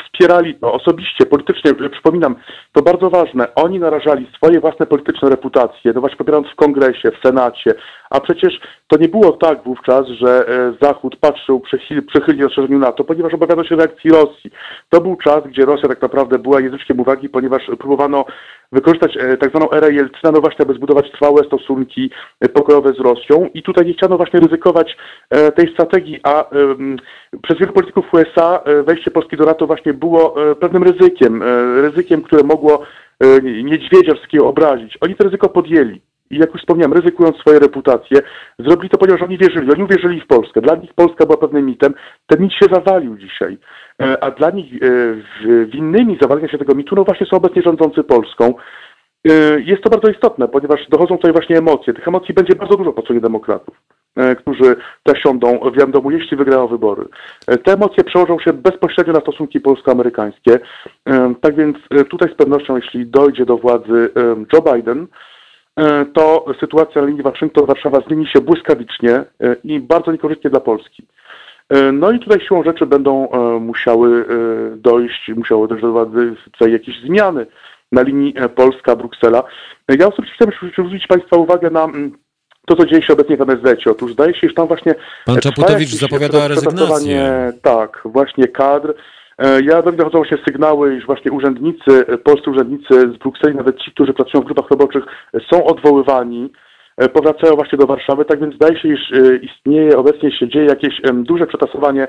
Speaker 5: wspierali to osobiście, politycznie, przypominam, to bardzo ważne, oni narażali swoje własne polityczne reputacje, no właśnie popierając w kongresie, w senacie, a przecież to nie było tak wówczas, że Zachód patrzył przychylnie rozszerzeniu NATO, ponieważ obawiano się reakcji Rosji. To był czas, gdzie Rosja tak naprawdę była języczkiem uwagi, ponieważ próbowano wykorzystać tak zwaną erę Jelcyna, no właśnie, aby zbudować trwałe stosunki e, pokojowe z Rosją i tutaj nie chciano właśnie ryzykować e, tej strategii, a przez wielu polityków USA e, wejście Polski do NATO właśnie było pewnym ryzykiem, ryzykiem, które mogło niedźwiedzia wszystkiego obrazić. Oni to ryzyko podjęli. I jak już wspomniałem, ryzykując swoje reputacje, zrobili to, ponieważ oni wierzyli, oni uwierzyli w Polskę. Dla nich Polska była pewnym mitem. Ten mit się zawalił dzisiaj. A dla nich winnymi zawalenia się tego mitu, no właśnie są obecnie rządzący Polską. Jest to bardzo istotne, ponieważ dochodzą tutaj właśnie emocje. Tych emocji będzie bardzo dużo po stronie demokratów. E, którzy też siądą w Jandomu, jeśli wygrają wybory. E, te emocje przełożą się bezpośrednio na stosunki polsko-amerykańskie. E, tak więc tutaj z pewnością, jeśli dojdzie do władzy Joe Biden, to sytuacja na linii Waszyngton-Warszawa zmieni się błyskawicznie i bardzo niekorzystnie dla Polski. No i tutaj siłą rzeczy będą musiały dojść, musiały dojść do władzy jakieś zmiany na linii Polska-Bruksela. Ja osobiście chcę zwrócić Państwa uwagę na mm, to, co dzieje się obecnie w MSZ. Otóż zdaje się, że tam właśnie...
Speaker 4: Pan Czaputowicz zapowiada rezygnację.
Speaker 5: Tak, właśnie kadr. E, ja do mnie dochodzą właśnie sygnały, iż właśnie urzędnicy, e, polscy urzędnicy z Brukseli, nawet ci, którzy pracują w grupach roboczych, są odwoływani, e, powracają właśnie do Warszawy, tak więc zdaje się, iż istnieje, obecnie się dzieje jakieś duże przetasowanie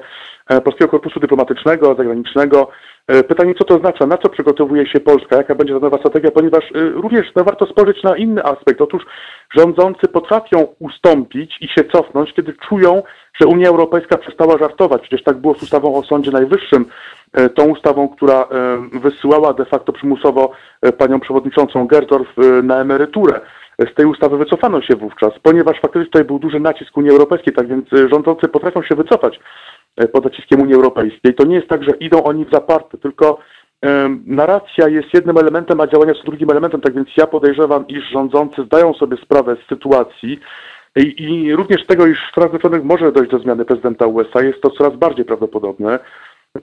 Speaker 5: Polskiego Korpusu Dyplomatycznego, Zagranicznego, E, pytanie, co to oznacza, na co przygotowuje się Polska, jaka będzie ta nowa strategia, ponieważ e, również no, warto spojrzeć na inny aspekt. Otóż rządzący potrafią ustąpić i się cofnąć, kiedy czują, że Unia Europejska przestała żartować. Przecież tak było z ustawą o Sądzie Najwyższym, e, tą ustawą, która wysyłała de facto przymusowo panią przewodniczącą Gerdorf na emeryturę. Z tej ustawy wycofano się wówczas, ponieważ faktycznie tutaj był duży nacisk Unii Europejskiej, tak więc rządzący potrafią się wycofać E, pod naciskiem Unii Europejskiej. To nie jest tak, że idą oni w zaparte, tylko narracja jest jednym elementem, a działania są drugim elementem, tak więc ja podejrzewam, iż rządzący zdają sobie sprawę z sytuacji i, i również tego, iż w Stanach Zjednoczonych może dojść do zmiany prezydenta USA, jest to coraz bardziej prawdopodobne.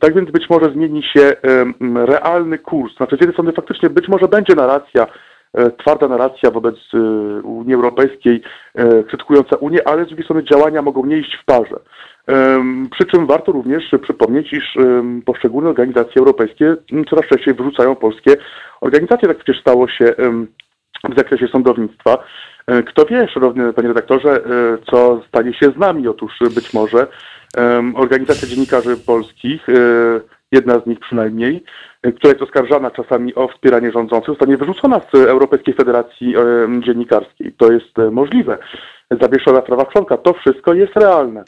Speaker 5: Tak więc być może zmieni się um, realny kurs. Znaczy z jednej strony faktycznie być może będzie narracja, e, twarda narracja wobec e, Unii Europejskiej, e, krytykująca Unię, ale z drugiej strony działania mogą nie iść w parze. Przy czym warto również przypomnieć, iż poszczególne organizacje europejskie coraz częściej wyrzucają polskie organizacje. Tak przecież stało się w zakresie sądownictwa. E, kto wie, szanowny panie redaktorze, e, co stanie się z nami? Otóż być może organizacja dziennikarzy polskich, e, jedna z nich przynajmniej, która jest oskarżana czasami o wspieranie rządzących, zostanie wyrzucona z Europejskiej Federacji Dziennikarskiej. To jest możliwe. Zawieszona w prawach członka. To wszystko jest realne.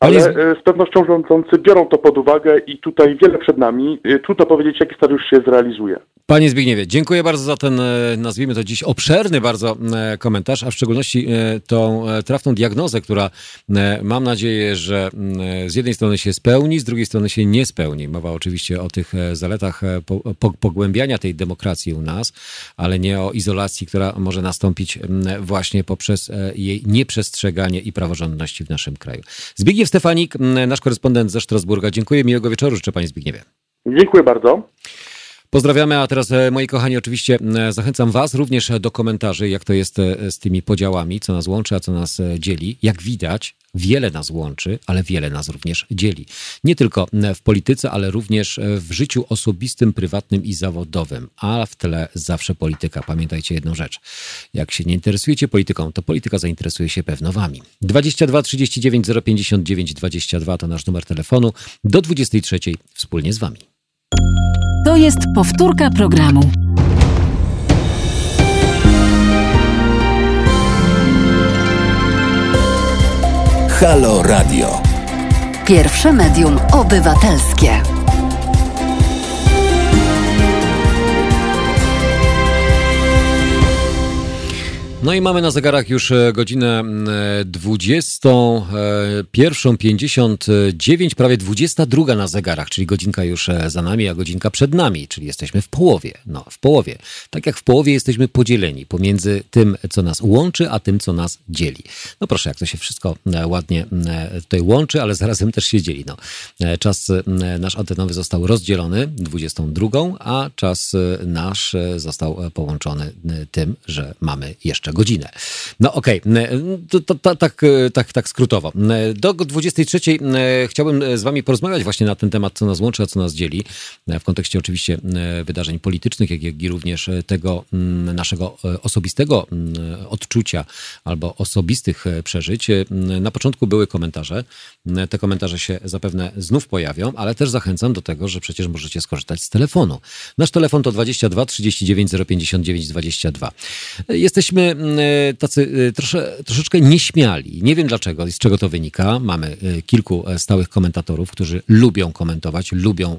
Speaker 5: Ale z pewnością rządzący biorą to pod uwagę i tutaj wiele przed nami. Trudno powiedzieć, jaki scenariusz się zrealizuje.
Speaker 4: Panie Zbigniewie, dziękuję bardzo za ten, e, nazwijmy to dziś, obszerny bardzo e, komentarz, a w szczególności e, tą trafną diagnozę, która mam nadzieję, że z jednej strony się spełni, z drugiej strony się nie spełni. Mowa oczywiście o tych zaletach pogłębiania tej demokracji u nas, ale nie o izolacji, która może nastąpić właśnie poprzez jej nieprzestrzeganie i praworządności w naszym kraju. Zbigniew Stefanik, nasz korespondent ze Strasburga. Dziękuję, miłego wieczoru życzę Panie Zbigniewie.
Speaker 5: Dziękuję bardzo.
Speaker 4: Pozdrawiamy, a teraz e, moi kochani, oczywiście e, zachęcam Was również do komentarzy, jak to jest e, z tymi podziałami, co nas łączy, a co nas dzieli. Jak widać, wiele nas łączy, ale wiele nas również dzieli. Nie tylko w polityce, ale również w życiu osobistym, prywatnym i zawodowym, a w tle zawsze polityka. Pamiętajcie jedną rzecz. Jak się nie interesujecie polityką, to polityka zainteresuje się pewno Wami. 22 39 059 22 to nasz numer telefonu. Do 23 wspólnie z Wami.
Speaker 1: To jest powtórka programu.
Speaker 3: Halo Radio. Pierwsze medium obywatelskie.
Speaker 4: No i mamy na zegarach już e, godzinę 21.59, e, prawie 22 na zegarach, czyli godzinka już e, za nami, a godzinka przed nami, czyli jesteśmy w połowie. No, w połowie. Tak jak w połowie jesteśmy podzieleni pomiędzy tym, co nas łączy, a tym, co nas dzieli. No proszę, jak to się wszystko ładnie tutaj łączy, ale zarazem też się dzieli. No, czas nasz antenowy został rozdzielony 22, a czas nasz został połączony tym, że mamy jeszcze jeszcze godzinę. No okej, okay. tak, tak, tak skrótowo. Do 23 chciałbym z wami porozmawiać właśnie na ten temat, co nas łączy, a co nas dzieli, w kontekście oczywiście wydarzeń politycznych, jak i również tego naszego osobistego odczucia albo osobistych przeżyć. Na początku były komentarze. Te komentarze się zapewne znów pojawią, ale też zachęcam do tego, że przecież możecie skorzystać z telefonu. Nasz telefon to 22 39 059 22. Jesteśmy tacy trosze, troszeczkę nieśmiali. Nie wiem dlaczego i z czego to wynika. Mamy kilku stałych komentatorów, którzy lubią komentować, lubią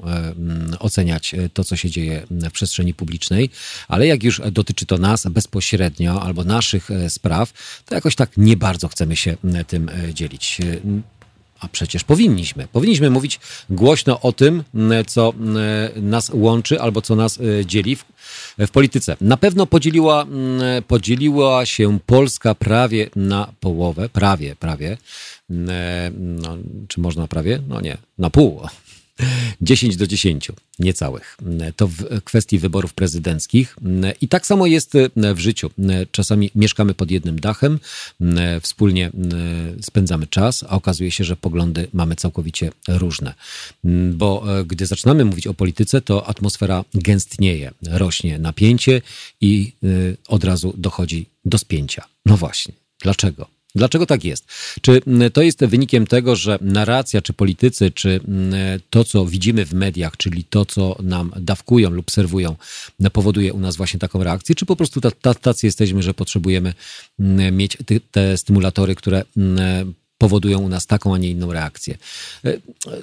Speaker 4: oceniać to, co się dzieje w przestrzeni publicznej, ale jak już dotyczy to nas bezpośrednio albo naszych spraw, to jakoś tak nie bardzo chcemy się tym dzielić. A przecież powinniśmy. Powinniśmy mówić głośno o tym, co nas łączy albo co nas e, dzieli w, w polityce. Na pewno podzieliła, podzieliła się Polska prawie na połowę, prawie, prawie. No, czy można prawie? No nie, na pół. 10 do 10, niecałych. To w kwestii wyborów prezydenckich. I tak samo jest w życiu. Czasami mieszkamy pod jednym dachem, wspólnie spędzamy czas, a okazuje się, że poglądy mamy całkowicie różne. Bo gdy zaczynamy mówić o polityce, to atmosfera gęstnieje, rośnie napięcie i od razu dochodzi do spięcia. No właśnie. Dlaczego? Dlaczego tak jest? Czy mm, to jest wynikiem tego, że narracja, czy politycy, czy mm, to, co widzimy w mediach, czyli to, co nam dawkują lub serwują, powoduje u nas właśnie taką reakcję, czy po prostu tacy jesteśmy, że potrzebujemy mm, mieć te stymulatory, które powodują u nas taką, a nie inną reakcję. E,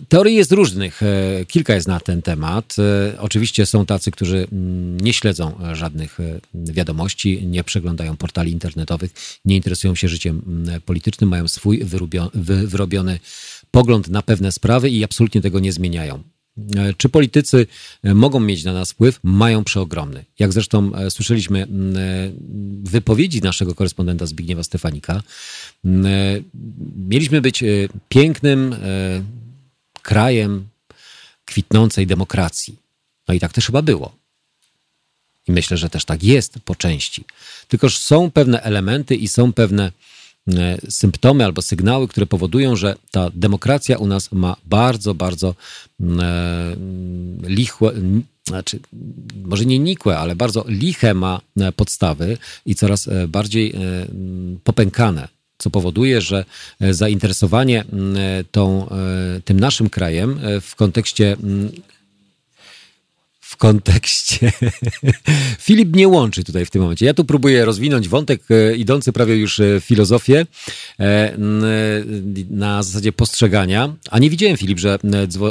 Speaker 4: teorii jest różnych, e, kilka jest na ten temat. E, oczywiście są tacy, którzy mm, nie śledzą żadnych wiadomości, nie przeglądają portali internetowych, nie interesują się życiem mm, politycznym, mają swój wyrobiony pogląd na pewne sprawy i absolutnie tego nie zmieniają. E, czy politycy e, mogą mieć na nas wpływ? Mają przeogromny. Jak zresztą e, słyszeliśmy wypowiedzi naszego korespondenta Zbigniewa Stefanika, mieliśmy być pięknym krajem kwitnącej demokracji. No i tak też chyba było. I myślę, że też tak jest po części. Tylkoż są pewne elementy i są pewne symptomy albo sygnały, które powodują, że ta demokracja u nas ma bardzo, bardzo mm, e, lichłe, znaczy, może nie nikłe, ale bardzo liche ma e, podstawy i coraz bardziej popękane co powoduje, że zainteresowanie tą, tym naszym krajem w kontekście w kontekście. Filip nie łączy tutaj w tym momencie. Ja tu próbuję rozwinąć wątek e, idący prawie już w filozofię e, na zasadzie postrzegania. A nie widziałem, Filip, że,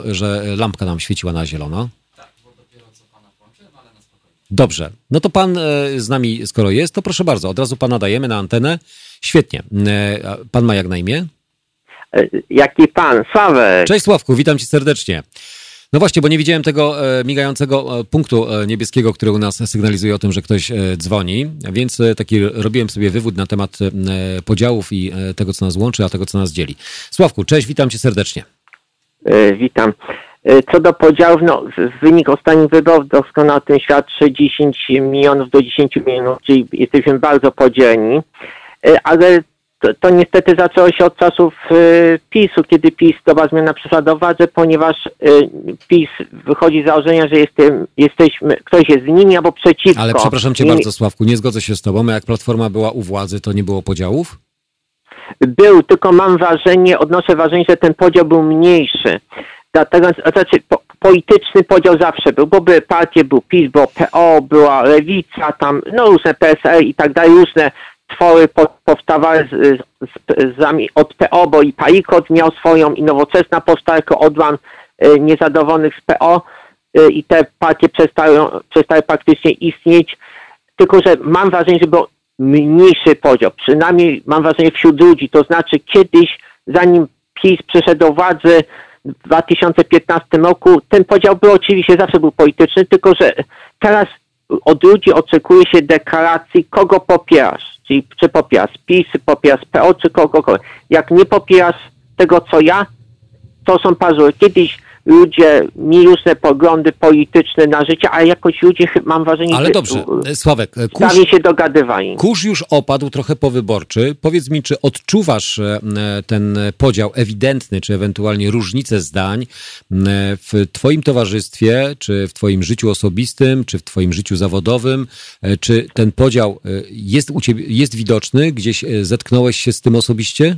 Speaker 4: że lampka nam świeciła na zielono. Tak, bo dopiero co pana włączyłem, ale na spokojnie. Dobrze. No to pan e, z nami, skoro jest, to proszę bardzo, od razu pana dajemy na antenę. Świetnie. Pan ma jak na imię?
Speaker 2: Jaki pan? Sławek.
Speaker 4: Cześć Sławku, witam cię serdecznie. No właśnie, bo nie widziałem tego e, migającego e, punktu e, niebieskiego, który u nas sygnalizuje o tym, że ktoś dzwoni, więc taki robiłem sobie wywód na temat podziałów i tego, co nas łączy, a tego, co nas dzieli. Sławku, cześć, witam cię serdecznie.
Speaker 2: Witam. Co do podziałów, no, wynik ostatnich wyborów doskonale o tym świadczy 10 milionów do 10 milionów, czyli jesteśmy bardzo podzielni, ale to, to, niestety zaczęło się od czasów y, PiSu, kiedy PiS doba zmiana przyszła do władzy, ponieważ y, PiS wychodzi z założenia, że jestem, jesteśmy, ktoś jest z nimi albo przeciwko.
Speaker 4: Ale przepraszam cię bardzo, Sławku, nie zgodzę się z tobą. Jak Platforma była u władzy, to nie było podziałów?
Speaker 2: Był, tylko mam wrażenie, odnoszę wrażenie, że ten podział był mniejszy. Dlatego, znaczy, po, polityczny podział zawsze był, bo były partie, był PiS, było PO, była Lewica, tam, no różne PSL i tak dalej, różne twory powstawały z, z, z, od PO, bo i Paikot miał swoją i nowoczesna powstała odłam y, niezadowolonych z PO y, i te partie przestały, przestały praktycznie istnieć, tylko że mam wrażenie, że był mniejszy podział, przynajmniej mam wrażenie wśród ludzi, to znaczy kiedyś, zanim PiS przyszedł do władzy w 2015 roku, ten podział był oczywiście, zawsze był polityczny, tylko że teraz od ludzi oczekuje się deklaracji, kogo popierasz. Czyli czy popierasz PiS, popierasz PO, czy kogokolwiek. Jak nie popierasz tego, co ja, to są pazury. Kiedyś ludzie mieli różne poglądy polityczne na życie, ale jakoś ludzie, mam wrażenie,
Speaker 4: Ale dobrze, Sławek,
Speaker 2: kurz, się dogadywali.
Speaker 4: Kurz już opadł trochę powyborczy. Powiedz mi, czy odczuwasz e, ten podział ewidentny, czy ewentualnie różnicę zdań e, w twoim towarzystwie, czy w twoim życiu osobistym, czy w twoim życiu zawodowym? E, czy ten podział jest u ciebie, jest widoczny? Gdzieś zetknąłeś się z tym osobiście?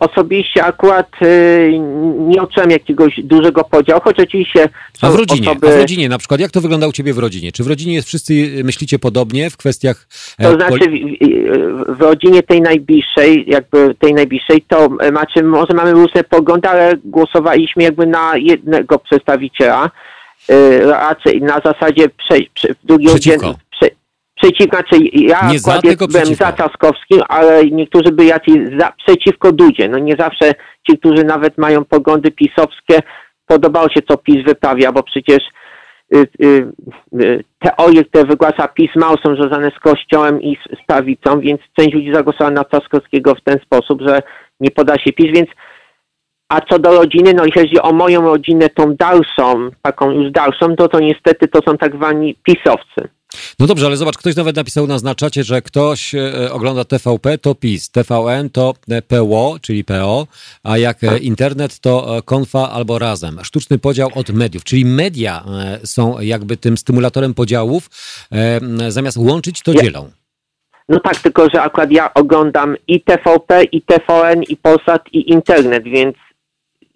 Speaker 2: Osobiście akurat y, nie odczułem jakiegoś dużego podziału, choć oczywiście
Speaker 4: A w rodzinie, osoby... a w rodzinie na przykład, jak to wygląda u ciebie w rodzinie? Czy w rodzinie jest wszyscy myślicie podobnie w kwestiach...
Speaker 2: E, to znaczy w, w, rodzinie tej najbliższej, jakby tej najbliższej, to znaczy może mamy różne poglądy, ale głosowaliśmy jakby na jednego przedstawiciela, y, raczej na zasadzie prze, prze, w drugiej
Speaker 4: Przeciwko
Speaker 2: przeciwko, znaczy ja
Speaker 4: nie za,
Speaker 2: byłem za Czaskowskim, ale niektórzy byli jacyś za, przeciwko Dudzie. No nie zawsze ci, którzy nawet mają poglądy pisowskie, podobało się co PiS wyprawia, bo przecież y, y, y, teorie, które wygłasza PiS mało są związane z Kościołem i z, z prawicą, więc część ludzi zagłosowała na Czaskowskiego w ten sposób, że nie poda się PiS, więc a co do rodziny, no jeśli chodzi o moją rodzinę, tą dalszą, taką już dalszą, to to niestety to są tak zwani pisowcy.
Speaker 4: No dobrze, ale zobacz, ktoś nawet napisał na znaczacie, że ktoś e, ogląda TVP, to PiS, TVN to e, PO, czyli PO, a jak e, tak. internet to konfa albo razem. Sztuczny podział od mediów, czyli media są jakby tym stymulatorem podziałów, zamiast łączyć to dzielą.
Speaker 2: No tak, tylko że akurat ja oglądam i TVP, i TVN, i Polsat, i internet, więc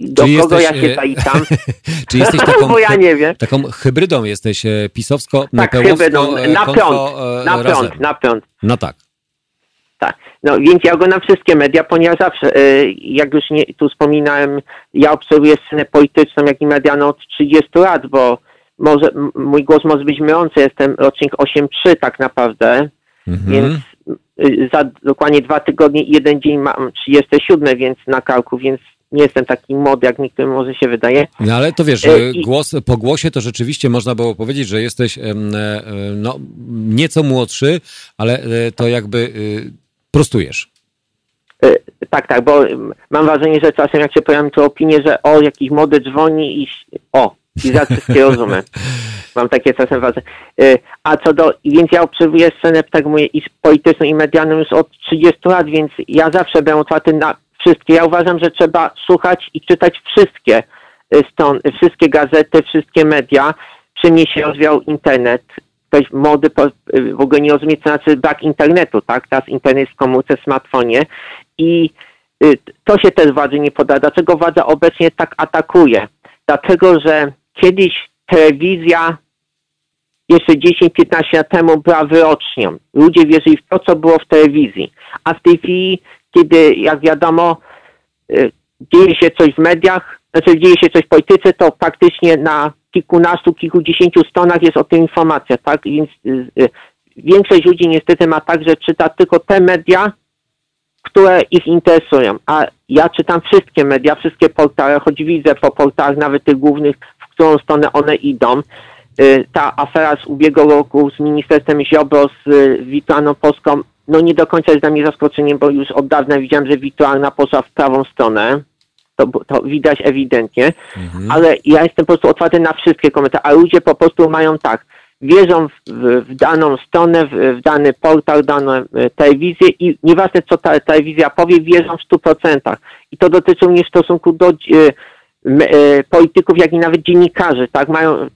Speaker 2: do Czy kogo jesteś, ja się zaliczam.
Speaker 4: Czy jesteś taką, Bo ja nie wiem. taką hybrydą jesteś e, pisowsko,
Speaker 2: tak, hybrydą, e, na prąd, e, na prąd, na prąd.
Speaker 4: No tak.
Speaker 2: Tak, no więc ja go na wszystkie media, ponieważ zawsze, jak już nie, tu wspominałem, ja obserwuję scenę polityczną, jak i medialną od 30 lat, bo może, mój głos może być mylący, jestem rocznik 8-3 tak naprawdę, mhm. więc za dokładnie dwa tygodnie i jeden dzień mam 37, więc na kalku, więc nie jestem taki młody, jak niektórym może się wydaje.
Speaker 4: No ale to wiesz, e, głos, po głosie to rzeczywiście można było powiedzieć, że jesteś e, no, nieco młodszy, ale e, to jakby prostujesz.
Speaker 2: Tak, tak, bo mam wrażenie, że czasem jak się pojawiam tu opinię, że o, jakiś młody dzwoni i o, i za wszystkie rozumiem. Mam takie czasem wrażenie. A co do, więc ja obserwuję scenę, tak mówię, i polityczną, i medialną już od 30 lat, więc ja zawsze będę otwarty na wszystkie. Ja uważam, że trzeba słuchać i czytać wszystkie y, wszystkie gazety, wszystkie media. Przy mnie się rozwijał internet. Ktoś młody y, w ogóle nie rozumie, co znaczy brak internetu, tak? Teraz internet jest w komórce, w smartfonie i y, to się też władzy nie poda. Dlaczego władza obecnie tak atakuje? Dlatego, że kiedyś telewizja jeszcze 10-15 lat temu była wyrocznią. Ludzie wierzyli w to, co było w telewizji. A w tej chwili kiedy, jak wiadomo, y, dzieje się coś w mediach, znaczy dzieje się coś w polityce, to faktycznie na kilkunastu, kilkudziesięciu stronach jest o tym informacja, tak? Więc y, y, większość ludzi niestety ma tak, że czyta tylko te media, które ich interesują. A ja czytam wszystkie media, wszystkie portale, choć widzę po portalach nawet tych głównych, w którą stronę one idą. Ta afera z ubiegłego roku z Ministerstwem Ziobro, z Witlaną Polską, no nie do końca jest dla mnie zaskoczeniem, bo już od dawna widziałem, że wirtualna poszła w prawą stronę. To, to widać ewidentnie, mhm. ale ja jestem po prostu otwarty na wszystkie komentarze, a ludzie po prostu mają tak, wierzą w, w, w daną stronę, w, w, dany portal, daną e, telewizję i nieważne co ta telewizja powie, wierzą w 100%. I to dotyczy mnie w stosunku do e, e, polityków, jak i nawet dziennikarzy, tak, mają,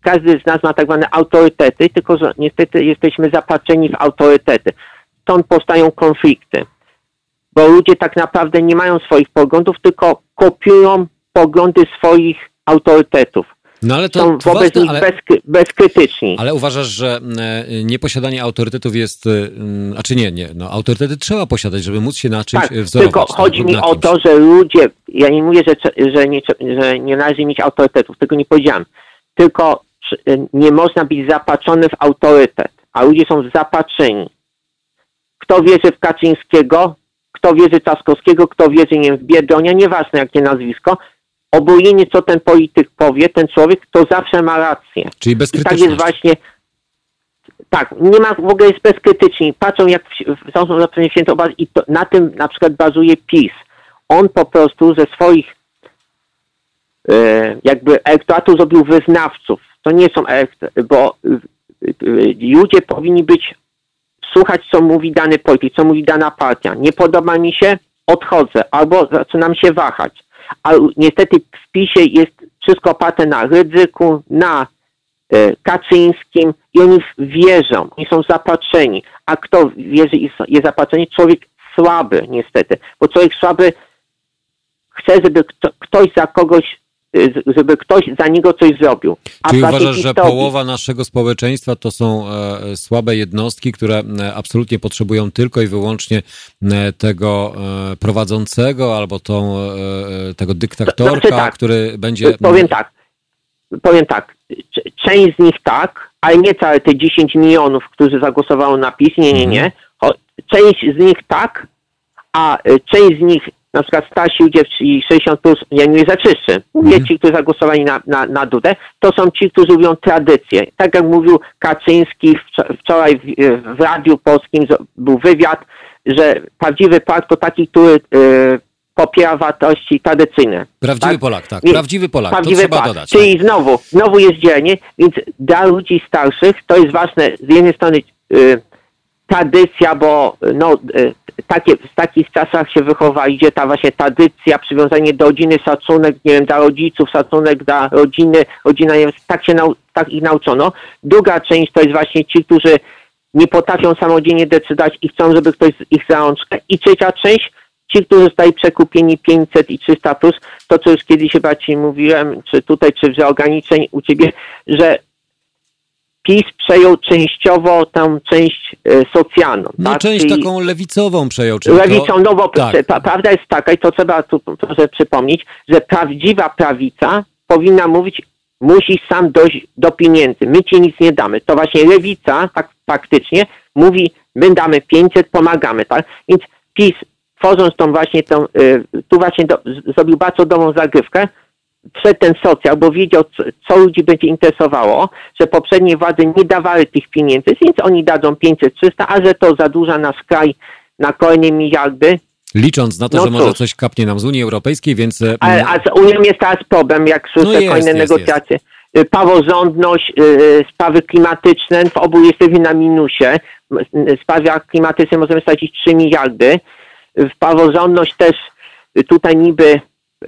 Speaker 2: każdy z nas ma tak zwane autorytety, tylko że niestety jesteśmy zapatrzeni w autorytety stąd powstają konflikty. Bo ludzie tak naprawdę nie mają swoich poglądów, tylko kopiują poglądy swoich autorytetów.
Speaker 4: No ale to,
Speaker 2: Są wobec ważne, nich ale, bezkrytyczni.
Speaker 4: Ale uważasz, że e, nieposiadanie autorytetów jest, e, a czy nie, nie, no autorytety trzeba posiadać, żeby móc się na czymś tak, wzorować.
Speaker 2: tylko chodzi mi o to, że ludzie, ja nie mówię, że, że, nie, że nie należy mieć autorytetów, tego nie powiedziałem, tylko nie można być zapatrzony w autorytet, a ludzie są zapatrzeni. Kto wierzy w Kaczyńskiego, kto wierzy Czaskowskiego, kto wierzy nie wiem, w Biedronia, nieważne jakie nazwisko, obojętnie co ten polityk powie, ten człowiek, to zawsze ma rację.
Speaker 4: Czyli bezkrytyczność.
Speaker 2: I tak jest właśnie, tak, nie ma, w ogóle jest bezkrytyczni. Patrzą jak są zapewne święto i to, na tym na przykład bazuje PiS. On po prostu ze swoich e, jakby elektoratu zrobił wyznawców. To nie są bo e, e, ludzie powinni być słuchać, co mówi dany polityk, co mówi dana partia. Nie podoba mi się, odchodzę albo zaczynam się wahać. Ale niestety w PiSie jest wszystko oparte na ryzyku, na e, Kaczyńskim i oni wierzą, oni są zapatrzeni. A kto wierzy i jest zapatrzeni? Człowiek słaby, niestety. Bo człowiek słaby chce, żeby kto, ktoś za kogoś żeby ktoś za niego coś zrobił.
Speaker 4: A Czyli uważasz, że połowa naszego społeczeństwa to są e, słabe jednostki, które e, absolutnie potrzebują tylko i wyłącznie e, tego e, prowadzącego albo tą, e, e, tego dyktatorka, znaczy tak, który będzie...
Speaker 2: Powiem tak, powiem tak, część z nich tak, ale nie całe te 10 milionów, którzy zagłosowało na PiS, nie, nie, nie. Mhm. Część z nich tak, a część z nich na przykład Stasi ludzie, czyli 60 plus, ja nie zaczyszczę. Mówię mhm. ci, którzy zagłosowali na, na, na Dudę, to są ci, którzy lubią tradycję. Tak jak mówił Kaczyński wczoraj w, w Radiu Polskim był wywiad, że prawdziwy Polak to taki, który y, popiera wartości tradycyjne.
Speaker 4: Prawdziwy tak? Polak, tak. Prawdziwy Polak, prawdziwy to trzeba Polak. dodać.
Speaker 2: Czyli tak. znowu, znowu jest dzielnie, więc dla ludzi starszych to jest ważne z jednej strony y, tradycja, bo no, y, takie, w takich czasach się wychowa, idzie ta właśnie tradycja, przywiązanie do rodziny, szacunek, nie wiem, dla rodziców, szacunek dla rodziny, rodzina, nie wiem, tak się nau, tak ich nauczono. Druga część to jest właśnie ci, którzy nie potrafią samodzielnie decydować i chcą, żeby ktoś ich za. I trzecia część, ci, którzy zostali przekupieni 500 i 300 plus, to co już kiedyś chyba ci mówiłem, czy tutaj, czy w ograniczeń u ciebie, że PiS przejął częściowo tą część e, socjalną.
Speaker 4: No
Speaker 2: tak?
Speaker 4: część Czyli taką lewicową przejął. Czyli
Speaker 2: lewicą, no bo tak. prawda jest taka i to trzeba tu proszę przypomnieć, że prawdziwa prawica powinna mówić, musi sam dojść do pieniędzy. My ci nic nie damy. To właśnie lewica tak faktycznie mówi, my damy 500, pomagamy, tak? Więc PiS tworząc tą właśnie tą, y, tu właśnie do, zrobił bardzo dobrą zagrywkę, przed ten socjal, bo wiedział, co, co ludzi będzie interesowało, że poprzednie władze nie dawały tych pieniędzy, więc oni dadzą 500-300, a że to zadłuża nasz kraj na kolejne miliardy.
Speaker 4: Licząc na to, no że cóż. może coś kapnie nam z Unii Europejskiej, więc...
Speaker 2: E, a, z Unią jest teraz problem, jak słyszę no kolejne jest, negocjacje. Jest. Y, praworządność, yy, sprawy klimatyczne, w obu jesteśmy na minusie. W sprawach klimatycznych możemy stracić 3 miliardy. W praworządność też y, tutaj niby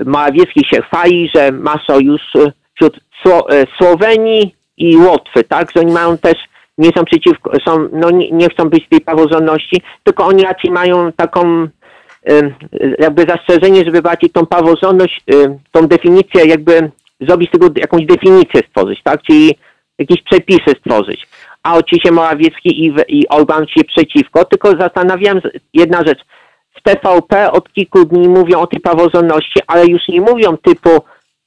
Speaker 2: Morawiecki się chwali, że ma sojusz wśród e, Słowenii i Łotwy, tak? Że oni mają też, nie są przeciwko, są, no nie, nie chcą być tej praworządności, tylko oni raczej mają taką jakby zastrzeżenie, żeby bardziej tą praworządność, tą definicję jakby zrobić z tego jakąś definicję stworzyć, tak? Czyli jakieś przepisy stworzyć. A oczywiście Morawiecki i, i Orban się przeciwko, tylko zastanawiam jedna rzecz, w TVP od kilku dni mówią o tej praworządności, ale już nie mówią typu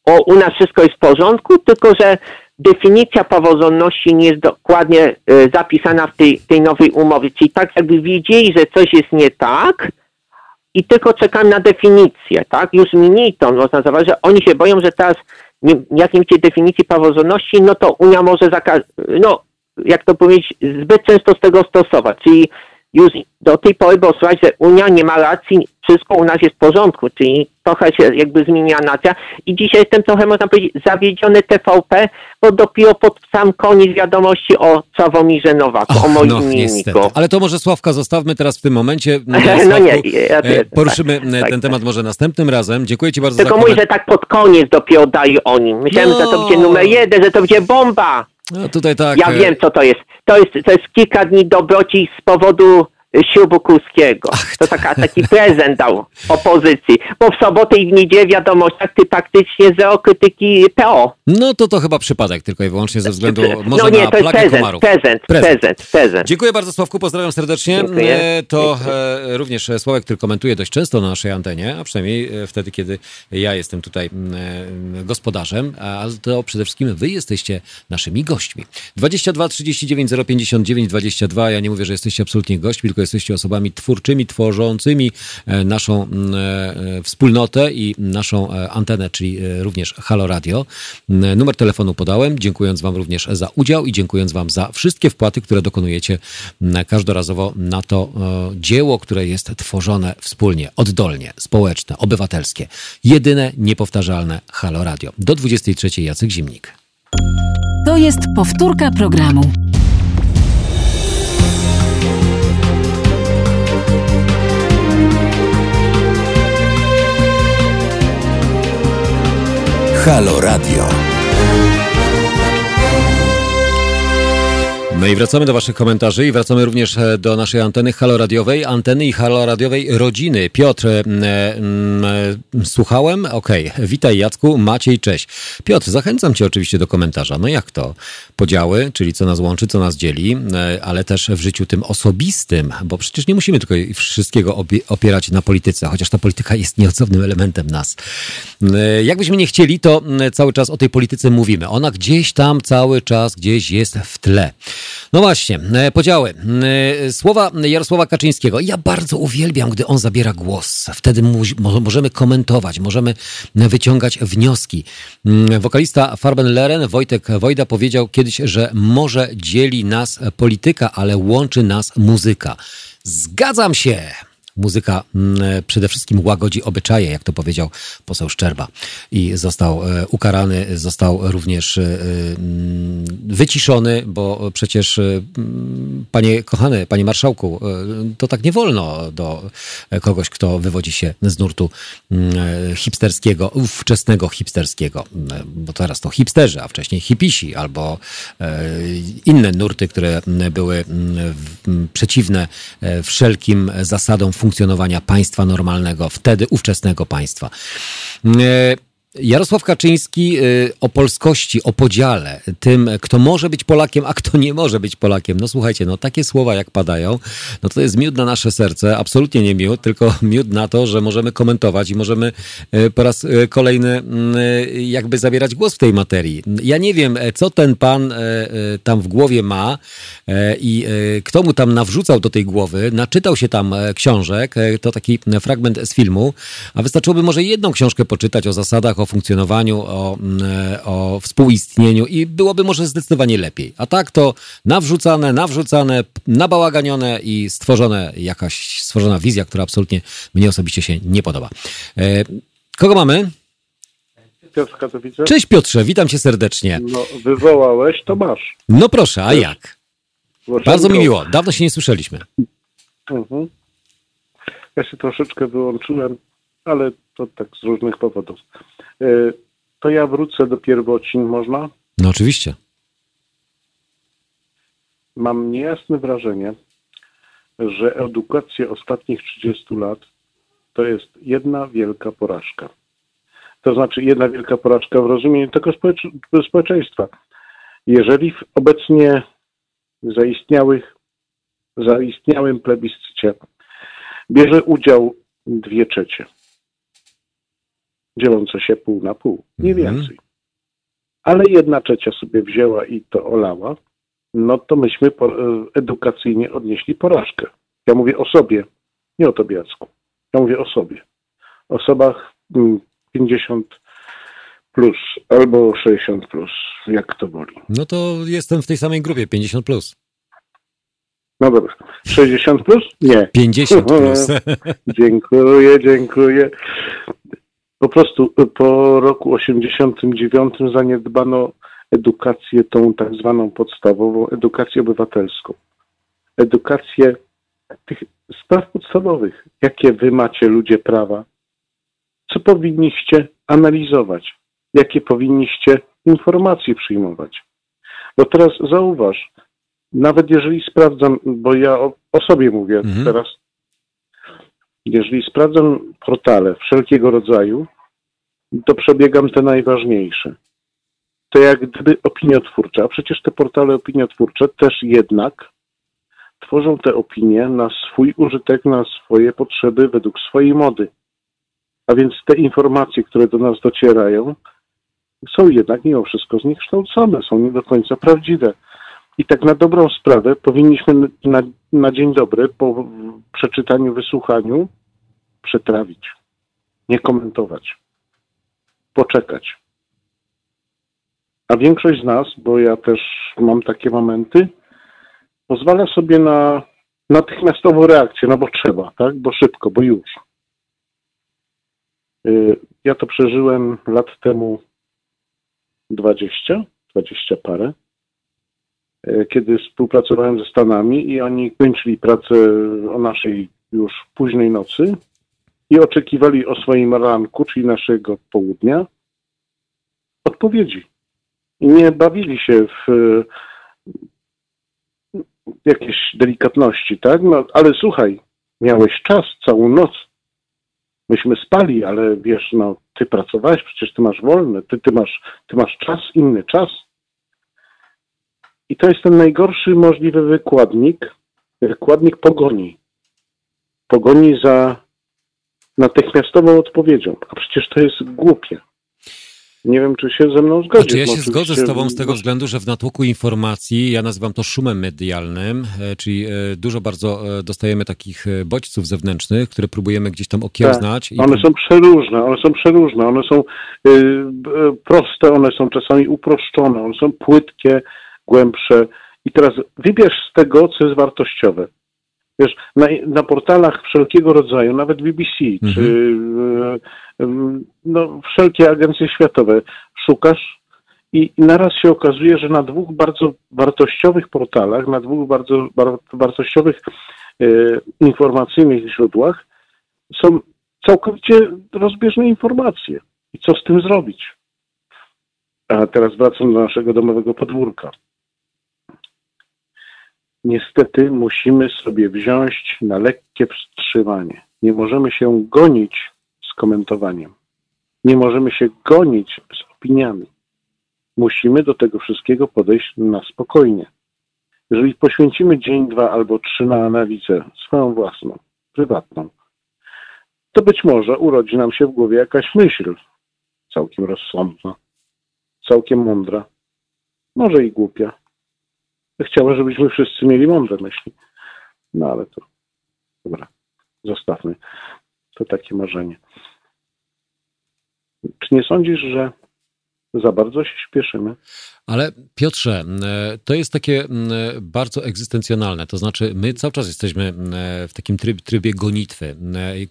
Speaker 2: o u nas wszystko jest w porządku, tylko że definicja praworządności nie jest dokładnie y, zapisana w tej, tej nowej umowie. Czyli tak jakby wiedzieli, że coś jest nie tak i tylko czekam na definicję, tak? Już mniej to można zauważyć, że oni się boją, że teraz nie, jak nie wiecie definicji praworządności, no to Unia może zakazać, no jak to powiedzieć, zbyt często z tego stosować. Czyli już do tej pory słychać, że Unia nie ma racji, wszystko u nas jest w porządku, czyli trochę się jakby zmienia nacja i dzisiaj jestem trochę, można powiedzieć, zawiedziony TVP, bo dopiero pod sam koniec wiadomości o Sławomirze Nowaku, Och, o moim no, imienniku.
Speaker 4: Ale to może Sławka zostawmy teraz w tym momencie. No, no nie, ja e, poruszymy tak, ten tak, temat tak. może następnym razem. Dziękuję Ci bardzo
Speaker 2: Tylko
Speaker 4: za
Speaker 2: mówię, że tak pod koniec dopiero daje o nim. Myślałem, no. że to będzie numer jeden, że to będzie bomba.
Speaker 4: No tutaj tak.
Speaker 2: Ja e, wiem, co to jest. To jest, to jest kilka dni dobroci z powodu ślubu Kurskiego. To taka, taki prezent dał opozycji. Bo w sobotę i w niedzielę wiadomościach ty praktycznie zero krytyki PO.
Speaker 4: No to to chyba przypadek tylko i wyłącznie ze względu może
Speaker 2: no nie,
Speaker 4: na
Speaker 2: to jest prezent,
Speaker 4: komarów.
Speaker 2: Prezent, prezent, prezent, prezent.
Speaker 4: Dziękuję bardzo Sławku, pozdrawiam serdecznie. Dziękuję. E, to Dziękuję. również Sławek, który komentuje dość często na naszej antenie, a przynajmniej e, wtedy, kiedy ja jestem tutaj e, gospodarzem, ale to przede wszystkim wy jesteście naszymi gośćmi. 22 39 059 22, ja nie mówię, że jesteście absolutnie gośćmi, tylko jesteście osobami twórczymi, tworzącymi e, naszą mm, e, e, wspólnotę i naszą antenę, czyli również Halo Radio. Numer telefonu podałem, dziękując Wam również za udział i dziękując Wam za wszystkie wpłaty, które dokonujecie każdorazowo na to dzieło, które jest tworzone wspólnie, oddolnie, społeczne, obywatelskie. Jedyne, niepowtarzalne Halo Radio. Do 23 Jacek Zimnik.
Speaker 1: To jest powtórka programu.
Speaker 3: Halo Radio.
Speaker 4: No i wracamy do Waszych komentarzy i wracamy również e, do naszej anteny haloradiowej, anteny i haloradiowej rodziny. Piotr, e, e, słuchałem? Okej, okay. witaj Jacku, Maciej, cześć. Piotr, zachęcam Cię oczywiście do komentarza. No jak to? Podziały, czyli co nas łączy, co nas dzieli, e, ale też w życiu tym osobistym, bo przecież nie musimy tylko wszystkiego opierać na polityce, chociaż ta polityka jest nieodzownym elementem nas. E, jakbyśmy nie chcieli, to cały czas o tej polityce mówimy. Ona gdzieś tam cały czas, gdzieś jest w tle. No właśnie, e, podziały. E, słowa Jarosława Kaczyńskiego. Ja bardzo uwielbiam, gdy on zabiera głos. Wtedy możemy komentować, możemy wyciągać wnioski. Mm, wokalista Farben Leren, Wojtek Wojda powiedział kiedyś, że może dzieli nas polityka, ale łączy nas muzyka. Zgadzam się! Muzyka mm, e, przede wszystkim łagodzi obyczaje, jak to powiedział poseł Szczerba. I został e, ukarany, został również e, mm, wyciszony, bo przecież, mm, panie kochany, panie marszałku, to tak nie wolno do kogoś, kto wywodzi się z nurtu hipsterskiego, ówczesnego hipsterskiego, bo teraz to hipsterzy, a wcześniej hipisi, albo inne nurty, które były przeciwne wszelkim zasadom funkcjonowania państwa normalnego, wtedy ówczesnego państwa. E, Jarosław Kaczyński y, o polskości, o podziale, tym, kto może być Polakiem, a kto nie może być Polakiem. No słuchajcie, no takie słowa jak padają, no to jest miód na nasze serce, absolutnie nie miód, tylko miód na to, że możemy komentować i możemy y, po raz y, kolejny jakby zabierać głos w tej materii. Ja nie wiem, co ten pan tam w głowie ma i kto mu tam nawrzucał do tej głowy, naczytał się tam książek, to taki fragment z filmu, a wystarczyłoby może jedną książkę poczytać o zasadach, o funkcjonowaniu, o, mm, o współistnieniu i byłoby może zdecydowanie lepiej. A tak to nawrzucane, nawrzucane, nabałaganione i stworzone jakaś stworzona wizja, która absolutnie mnie osobiście się nie podoba. E, kogo mamy?
Speaker 6: Piotr Katowice.
Speaker 4: Cześć Piotrze, witam cię serdecznie.
Speaker 6: No, wywołałeś, to masz.
Speaker 4: No proszę, a jak? Bardzo mi miło, dawno się nie słyszeliśmy. Mhm.
Speaker 6: Ja się troszeczkę wyłączyłem, ale to tak z różnych powodów. E, to ja wrócę do pierwocin, można?
Speaker 4: No oczywiście.
Speaker 6: Mam niejasne wrażenie, że edukacja ostatnich 30 lat to jest jedna wielka porażka. To znaczy jedna wielka porażka w rozumieniu tego społeczeństwa. Jeżeli w obecnie zaistniałych, zaistniałym plebiscycie bierze udział dwie trzecie, dzielące się pół na pół, nie mhm. więcej. Ale jedna trzecia sobie wzięła i to olała, no to myśmy e, edukacyjnie odnieśli porażkę. Ja mówię o sobie, nie o tobie, Jacku. Ja mówię o sobie. Osobach 50 mm, plus albo 60 plus, jak to woli.
Speaker 4: No to jestem w tej samej grupie, 50 plus.
Speaker 6: No dobra. 60 plus? Nie.
Speaker 4: 50 plus.
Speaker 6: dziękuję, dziękuję. Po prostu y, po roku 89 zaniedbano edukację tą tak zwaną podstawową, edukację obywatelską. Edukację tych spraw podstawowych. Jakie wy macie ludzie prawa? Co powinniście analizować? Jakie powinniście informacje przyjmować? Bo teraz zauważ, nawet jeżeli sprawdzam, bo ja o, o sobie mówię mhm. teraz, jeżeli sprawdzam portale wszelkiego rodzaju, to przebiegam te najważniejsze. To jak gdyby opiniotwórcze, a przecież te portale opiniotwórcze też jednak tworzą te opinie na swój użytek, na swoje potrzeby, według swojej mody. A więc te informacje, które do nas docierają, są jednak mimo wszystko zniekształcone, są nie do końca prawdziwe. I tak na dobrą sprawę powinniśmy na, na dzień dobry po przeczytaniu, wysłuchaniu przetrawić, nie komentować, poczekać. A większość z nas, bo ja też mam takie momenty, pozwala sobie na natychmiastową reakcję, no bo trzeba, tak? Bo szybko, bo już. Y, ja to przeżyłem lat temu 20, 20 parę. E, kiedy współpracowałem ze Stanami i oni kończyli pracę o naszej już późnej nocy i oczekiwali o swoim ranku, czyli naszego południa, odpowiedzi. I nie bawili się w jakieś delikatności, tak? No, ale słuchaj, miałeś czas całą noc. Myśmy spali, ale wiesz, no, ty pracowałeś, przecież ty masz wolny, ty, ty, masz, ty masz czas, inny czas. I to jest ten najgorszy możliwy wykładnik, wykładnik pogoni. Pogoni za natychmiastową odpowiedzią. A przecież to jest głupie. Nie wiem, czy się ze mną zgodzisz.
Speaker 4: Znaczy, ja się zgodzę z Tobą z tego względu, że w natłoku informacji, ja nazywam to szumem medialnym, e, czyli e, dużo bardzo e, dostajemy takich bodźców zewnętrznych, które próbujemy gdzieś tam okiełznać.
Speaker 6: Tak. One są przeróżne, one są przeróżne, one są y, proste, one są czasami uproszczone, one są płytkie, głębsze. I teraz wybierz z tego, co jest wartościowe. Wiesz, na, na portalach wszelkiego rodzaju, nawet BBC, mhm. czy e, no, wszelkie agencje światowe, szukasz i, naraz się okazuje, że na dwóch bardzo wartościowych portalach, na dwóch bardzo bar, wartościowych e, informacyjnych źródłach są całkowicie rozbieżne informacje. I co z tym zrobić? A teraz wracam do naszego domowego podwórka niestety musimy sobie wziąć na lekkie wstrzymanie. Nie możemy się gonić z komentowaniem. Nie możemy się gonić z opiniami. Musimy do tego wszystkiego podejść na spokojnie. Jeżeli poświęcimy dzień, dwa albo trzy na analizę swoją własną, prywatną, to być może urodzi nam się w głowie jakaś myśl całkiem rozsądna, całkiem mądra, może i głupia, Chciałbym, żebyśmy wszyscy mieli mądre myśli. No ale to dobra, zostawmy. To takie marzenie. Czy nie sądzisz, że za bardzo się śpieszymy?
Speaker 4: Ale Piotrze, e, to jest takie bardzo egzystencjonalne. To znaczy, my cały czas jesteśmy w takim tryb, trybie gonitwy.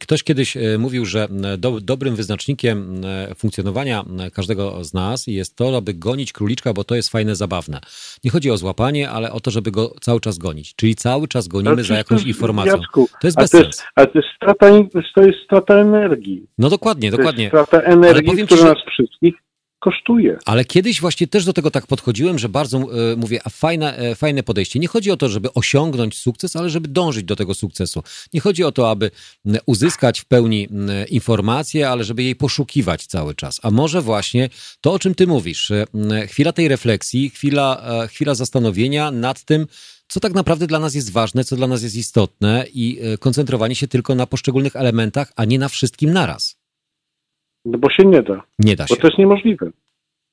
Speaker 4: Ktoś kiedyś e, mówił, że do, dobrym wyznacznikiem funkcjonowania każdego z nas jest to, aby gonić króliczka, bo to jest fajne, zabawne. Nie chodzi o złapanie, ale o to, żeby go cały czas gonić. Czyli cały czas gonimy za jakąś informacją.
Speaker 6: Jacku,
Speaker 4: to jest bez sensu.
Speaker 6: Ale to jest, strata, to jest strata energii.
Speaker 4: No dokładnie, dokładnie.
Speaker 6: Strata energii, która nas wszystkich kosztuje.
Speaker 4: Ale kiedyś właśnie też do tego tak podchodziłem, że bardzo e, mówię, a fajne, e, fajne podejście. Nie chodzi o to, żeby osiągnąć sukces, ale żeby dążyć do tego sukcesu. Nie chodzi o to, aby uzyskać w pełni informację, ale żeby jej poszukiwać cały czas. A może właśnie to, o czym ty mówisz, e, chwila tej refleksji, chwila, chwila zastanowienia nad tym, co tak naprawdę dla nas jest ważne, co dla nas jest istotne i koncentrowanie się tylko na poszczególnych elementach, a nie na wszystkim naraz.
Speaker 6: No bo się nie da.
Speaker 4: Nie da się.
Speaker 6: Bo to jest niemożliwe.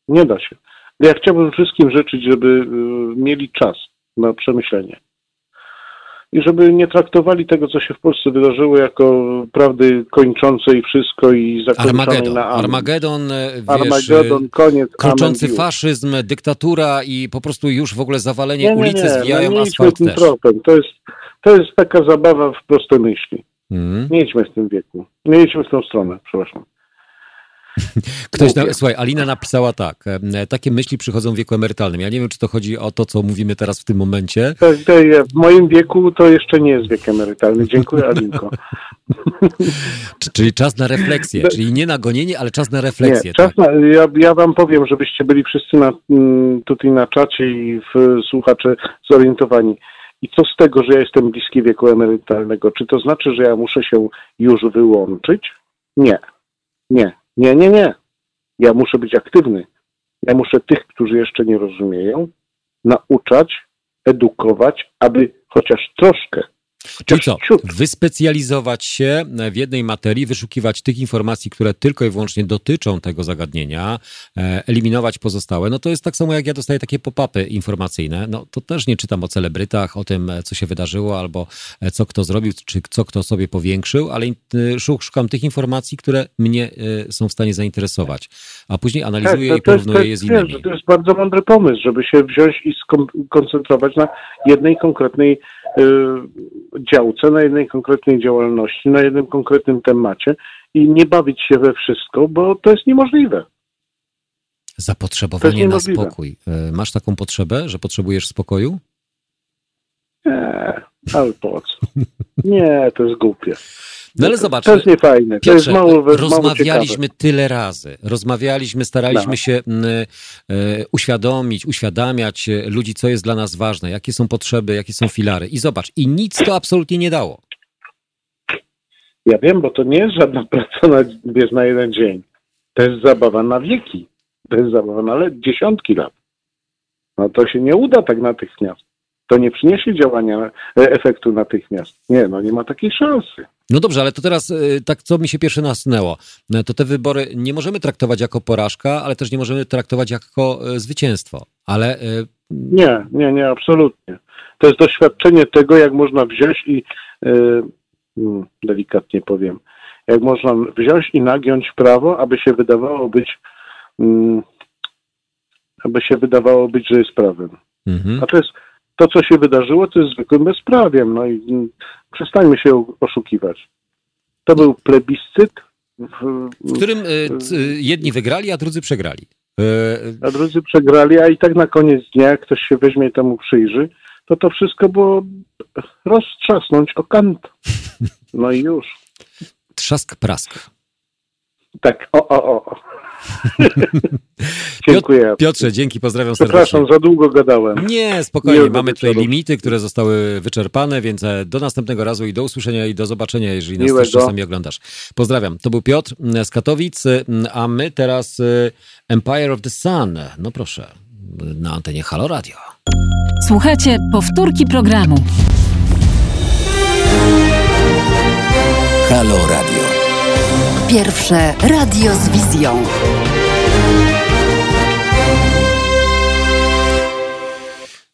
Speaker 6: Nie da się. Ja chciałbym wszystkim życzyć, żeby y, mieli czas na przemyślenie. I żeby nie traktowali tego, co się w Polsce wydarzyło, jako prawdy kończącej wszystko i zakończonej
Speaker 4: Armagedon.
Speaker 6: na
Speaker 4: amen. Armagedon, e, wiesz,
Speaker 6: Armagedon, koniec.
Speaker 4: Kroczący amen, faszyzm, dyktatura i po prostu już w ogóle zawalenie nie, nie, ulicy nie, zwijają
Speaker 6: no, nie
Speaker 4: asfalt
Speaker 6: tym
Speaker 4: też.
Speaker 6: Tropem. To jest, to jest taka zabawa w proste myśli. Mm. Nie idźmy w tym wieku. Nie idźmy w tą stronę, przepraszam.
Speaker 4: Ktoś, na, słuchaj, Alina napisała tak, takie myśli przychodzą w wieku emerytalnym. Ja nie wiem, czy to chodzi o to, co mówimy teraz w tym momencie.
Speaker 6: Tak, w moim wieku to jeszcze nie jest wiek emerytalny. Dziękuję, Alinko.
Speaker 4: czyli czas na refleksję, czyli nie na gonienie, ale czas na refleksję.
Speaker 6: Nie, czas tak? na, ja, ja wam powiem, żebyście byli wszyscy na, tutaj na czacie i w, słuchacze zorientowani. I co z tego, że ja jestem bliski wieku emerytalnego? Czy to znaczy, że ja muszę się już wyłączyć? Nie. Nie. Nie, nie, nie. Ja muszę być aktywny. Ja muszę tych, którzy jeszcze nie rozumieją, nauczać, edukować, aby chociaż troszkę
Speaker 4: Czyli co? Wyspecjalizować się w jednej materii, wyszukiwać tych informacji, które tylko i wyłącznie dotyczą tego zagadnienia, e, eliminować pozostałe. No to jest tak samo, jak ja dostaję takie pop-upy informacyjne. No to też nie czytam o celebrytach, o tym, co się wydarzyło, albo e, co kto zrobił, czy co kto sobie powiększył, ale e, szukam tych informacji, które mnie są w stanie zainteresować. A później analizuję tak, i porównuję jest, je z innymi.
Speaker 6: to jest bardzo mądry pomysł, żeby się wziąć i skoncentrować na jednej konkretnej działce, na jednej konkretnej działalności, na jednym konkretnym temacie i nie bawić się we wszystko, bo to jest niemożliwe.
Speaker 4: Zapotrzebowanie na spokój. E, masz taką potrzebę, że potrzebujesz spokoju?
Speaker 6: Nie, ale po co? Nie, to jest głupie.
Speaker 4: No ale zobacz.
Speaker 6: To jest niefajne.
Speaker 4: Piotrze,
Speaker 6: to jest mało,
Speaker 4: rozmawialiśmy
Speaker 6: mało
Speaker 4: tyle razy. Rozmawialiśmy, staraliśmy no. się y, uświadomić, uświadamiać ludzi, co jest dla nas ważne, jakie są potrzeby, jakie są filary. I zobacz, i nic to absolutnie nie dało.
Speaker 6: Ja wiem, bo to nie jest żadna praca na, wiesz, na jeden dzień. To jest zabawa na wieki. To jest zabawa na le- dziesiątki lat. No to się nie uda tak natychmiast. To nie przyniesie działania, e, efektu natychmiast. Nie, no nie ma takiej szansy.
Speaker 4: No dobrze, ale to teraz e, tak, co mi się pierwsze nasunęło, e, to te wybory nie możemy traktować jako porażka, ale też nie możemy traktować jako zwycięstwo. Ale.
Speaker 6: Nie, nie, nie, absolutnie. To jest doświadczenie tego, jak można wziąć i, yy, delikatnie powiem, jak można wziąć i nagiąć prawo, aby się wydawało być, yy, aby się wydawało być, że jest prawem. Mhm. A to jest to, co się wydarzyło, to jest zwykłym bezprawiem. No i mm, przestańmy się oszukiwać. To był plebiscyt.
Speaker 4: W, w którym y, jedni wygrali, a drudzy przegrali.
Speaker 6: Y, a drudzy przegrali, a i tak na koniec dnia, jak ktoś się weźmie i temu przyjrzy, to to wszystko było roztrzasnąć o kant. No i już.
Speaker 4: Trzask prask.
Speaker 6: Tak, o, o, o. Dziękuję.
Speaker 4: Piotrze, dzięki, pozdrawiam serdecznie.
Speaker 6: Przepraszam, za długo gadałem.
Speaker 4: Nie, spokojnie, Nie mamy tutaj limity, które zostały wyczerpane, więc e, do następnego razu i do usłyszenia i do zobaczenia, jeżeli nas też czasami oglądasz. Pozdrawiam. To był Piotr z Katowic, a my teraz e, Empire of the Sun. No proszę, na antenie Halo Radio.
Speaker 1: Słuchajcie, powtórki programu.
Speaker 3: Pierwsze radio z wizją.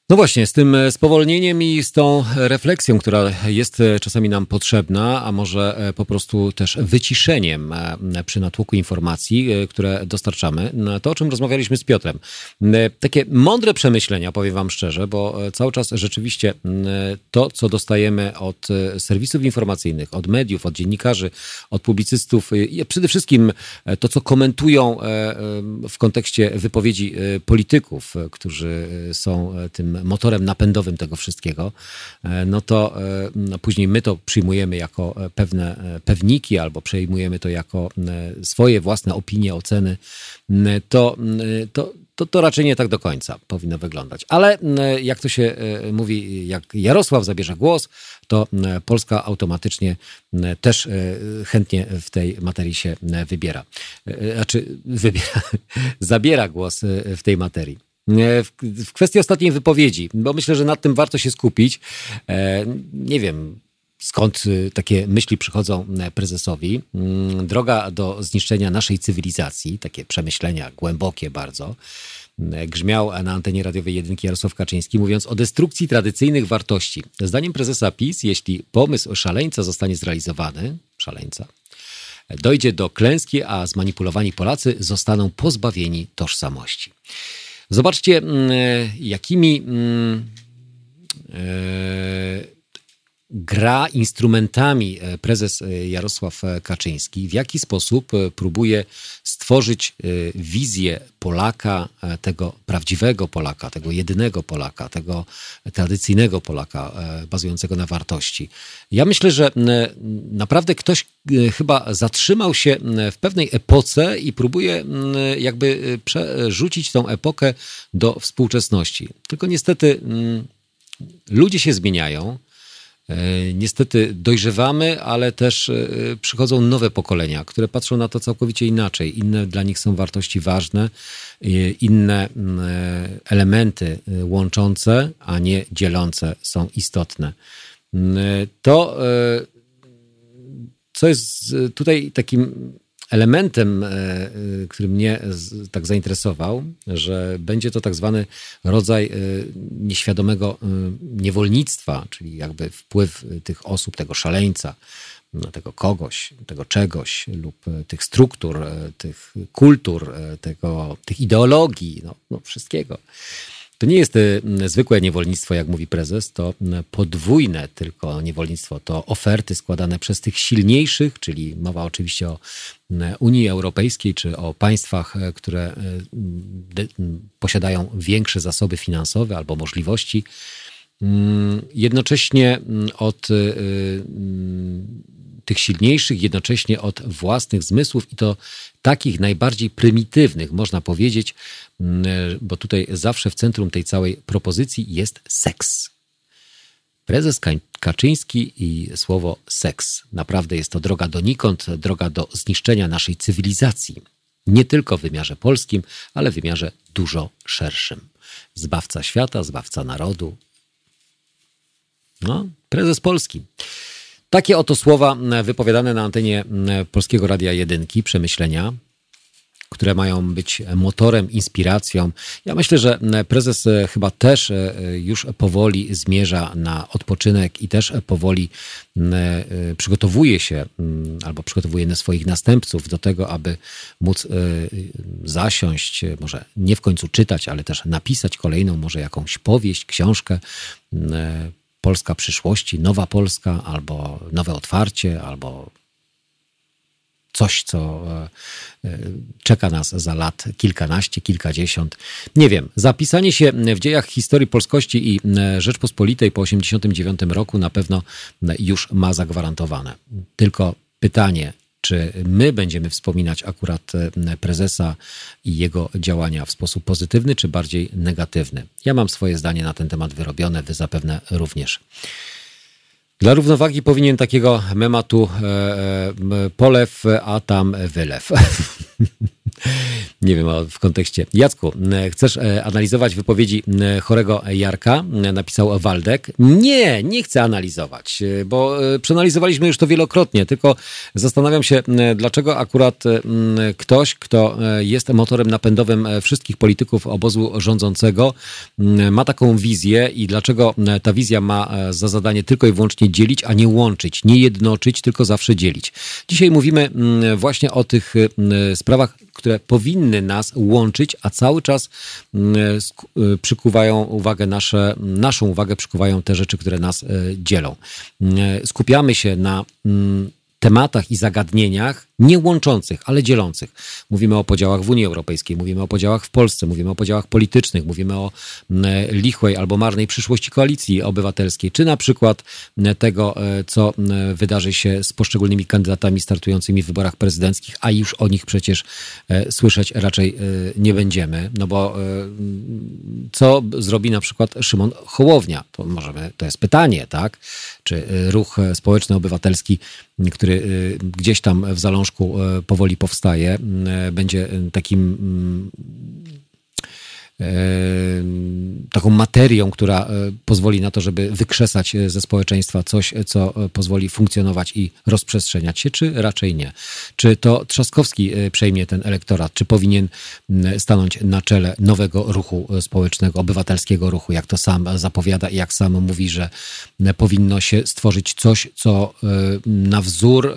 Speaker 4: No właśnie, z tym e, spowolnieniem i z tą refleksją, która jest e, czasami nam potrzebna, a może e, po prostu też wyciszeniem przy natłoku informacji, które dostarczamy, no, to o czym rozmawialiśmy z Piotrem. Takie mądre przemyślenia, powiem Wam szczerze, bo cały czas rzeczywiście to, co dostajemy od serwisów informacyjnych, od mediów, od dziennikarzy, od publicystów, przede wszystkim to, co komentują w kontekście wypowiedzi polityków, którzy są tym motorem napędowym tego wszystkiego, e, no to e, no później my to przyjmujemy jako e, pewne pewniki albo przejmujemy to jako swoje własne opinie, oceny, to, to, to, to raczej nie tak do końca powinno wyglądać. Ale jak to się mówi, jak Jarosław zabierze głos, to Polska automatycznie też chętnie w tej materii się wybiera. Znaczy, wybiera, zabiera głos w tej materii. W kwestii ostatniej wypowiedzi, bo myślę, że nad tym warto się skupić. E, nie wiem, skąd y, takie myśli przychodzą e, prezesowi. Mm, droga do zniszczenia naszej cywilizacji, takie przemyślenia głębokie bardzo, e, grzmiał na antenie radiowej jedynki Jarosław Kaczyński, mówiąc o destrukcji tradycyjnych wartości. Zdaniem prezesa PiS, jeśli pomysł szaleńca zostanie zrealizowany, szaleńca, dojdzie do klęski, a zmanipulowani Polacy zostaną pozbawieni tożsamości. Zobaczcie, mm, e, jakimi mm, e, gra instrumentami e, prezes Jarosław Kaczyński, w jaki sposób próbuje stworzyć wizję Polaka, tego prawdziwego Polaka, tego jedynego Polaka, tego tradycyjnego Polaka, bazującego na wartości. Ja myślę, że naprawdę ktoś chyba zatrzymał się w pewnej epoce i próbuje jakby przerzucić tą epokę do współczesności. Tylko niestety ludzie się zmieniają. E, niestety dojrzewamy, ale też e, przychodzą nowe pokolenia, które patrzą na to całkowicie inaczej. Inne dla nich są wartości ważne, e, inne elementy łączące, a nie dzielące są istotne. To, co jest tutaj takim elementem, e, e, który mnie tak zainteresował, że będzie to tak zwany rodzaj e, nieświadomego niewolnictwa, czyli jakby wpływ tych osób, tego szaleńca, tego kogoś, tego czegoś lub tych struktur, tych kultur, tego, tych ideologii, no, no wszystkiego. To nie jest y, zwykłe niewolnictwo, jak mówi prezes, to podwójne tylko niewolnictwo. To oferty składane przez tych silniejszych, czyli mowa oczywiście o Unii Europejskiej czy o państwach, e, które e, posiadają większe zasoby finansowe albo możliwości. Jednocześnie od tych silniejszych, jednocześnie od własnych zmysłów i to takich najbardziej prymitywnych, można powiedzieć, bo tutaj zawsze w centrum tej całej propozycji jest seks. Prezes Kaczyński i słowo seks. Naprawdę jest to droga donikąd, droga do zniszczenia naszej cywilizacji. Nie tylko w wymiarze polskim, ale w wymiarze dużo szerszym. Zbawca świata, zbawca narodu. No, prezes Polski. Takie oto słowa wypowiadane na antenie Polskiego Radia Jedynki, przemyślenia które mają być motorem, inspiracją. Ja myślę, że prezes e, chyba też e, już powoli zmierza na odpoczynek i też powoli e, przygotowuje się albo przygotowuje na swoich następców do tego, aby móc zasiąść, może nie w końcu czytać, ale też napisać kolejną, może jakąś powieść, książkę. Polska przyszłości, nowa Polska, albo nowe otwarcie, albo coś, co e, e, czeka nas za lat kilkanaście, kilkadziesiąt. Nie wiem. Zapisanie się w dziejach historii polskości i e, Rzeczpospolitej po 1989 roku na pewno już ma zagwarantowane. Tylko pytanie, czy my będziemy wspominać akurat prezesa i jego działania w sposób pozytywny, czy bardziej negatywny. Ja mam swoje zdanie na ten temat wyrobione, wy zapewne również. Dla równowagi powinien takiego mematu e, e, polew, a tam wylew. Nie wiem, w kontekście. Jacku, chcesz e, analizować wypowiedzi chorego Jarka? Napisał Waldek. Nie, nie chcę analizować, e, bo e, przeanalizowaliśmy już to wielokrotnie, tylko zastanawiam się, dlaczego akurat ktoś, kto jest motorem napędowym wszystkich polityków obozu rządzącego, ma taką wizję i dlaczego ta wizja ma za zadanie tylko i wyłącznie dzielić, a nie łączyć, nie jednoczyć, tylko zawsze dzielić. Dzisiaj mówimy właśnie o tych sprawach, które powinny nas łączyć, a cały czas mm, e, przykuwają uwagę nasze, naszą uwagę przykuwają te rzeczy, które nas e, dzielą. Mm, e, skupiamy się na mm, tematach i zagadnieniach nie łączących, ale dzielących. Mówimy o podziałach w Unii Europejskiej, mówimy o podziałach w Polsce, mówimy o podziałach politycznych, mówimy o lichłej albo marnej przyszłości koalicji obywatelskiej, czy na przykład tego, e, co wydarzy się z poszczególnymi kandydatami startującymi w wyborach prezydenckich, a już o nich przecież e, słyszeć raczej e, nie będziemy, no bo co zrobi na przykład Szymon Hołownia? To możemy, to jest pytanie, tak? Czy ruch społeczny obywatelski, który gdzieś tam w zalążku e, powoli powstaje. E, będzie takim mm, taką materią, która e, pozwoli na to, żeby wykrzesać e, ze społeczeństwa coś, e, co pozwoli funkcjonować i rozprzestrzeniać się, czy raczej nie? Czy to Trzaskowski przejmie ten elektorat, czy powinien stanąć na czele nowego ruchu społecznego, obywatelskiego ruchu, jak to sam zapowiada i jak sam mówi, że powinno się stworzyć coś, co na wzór,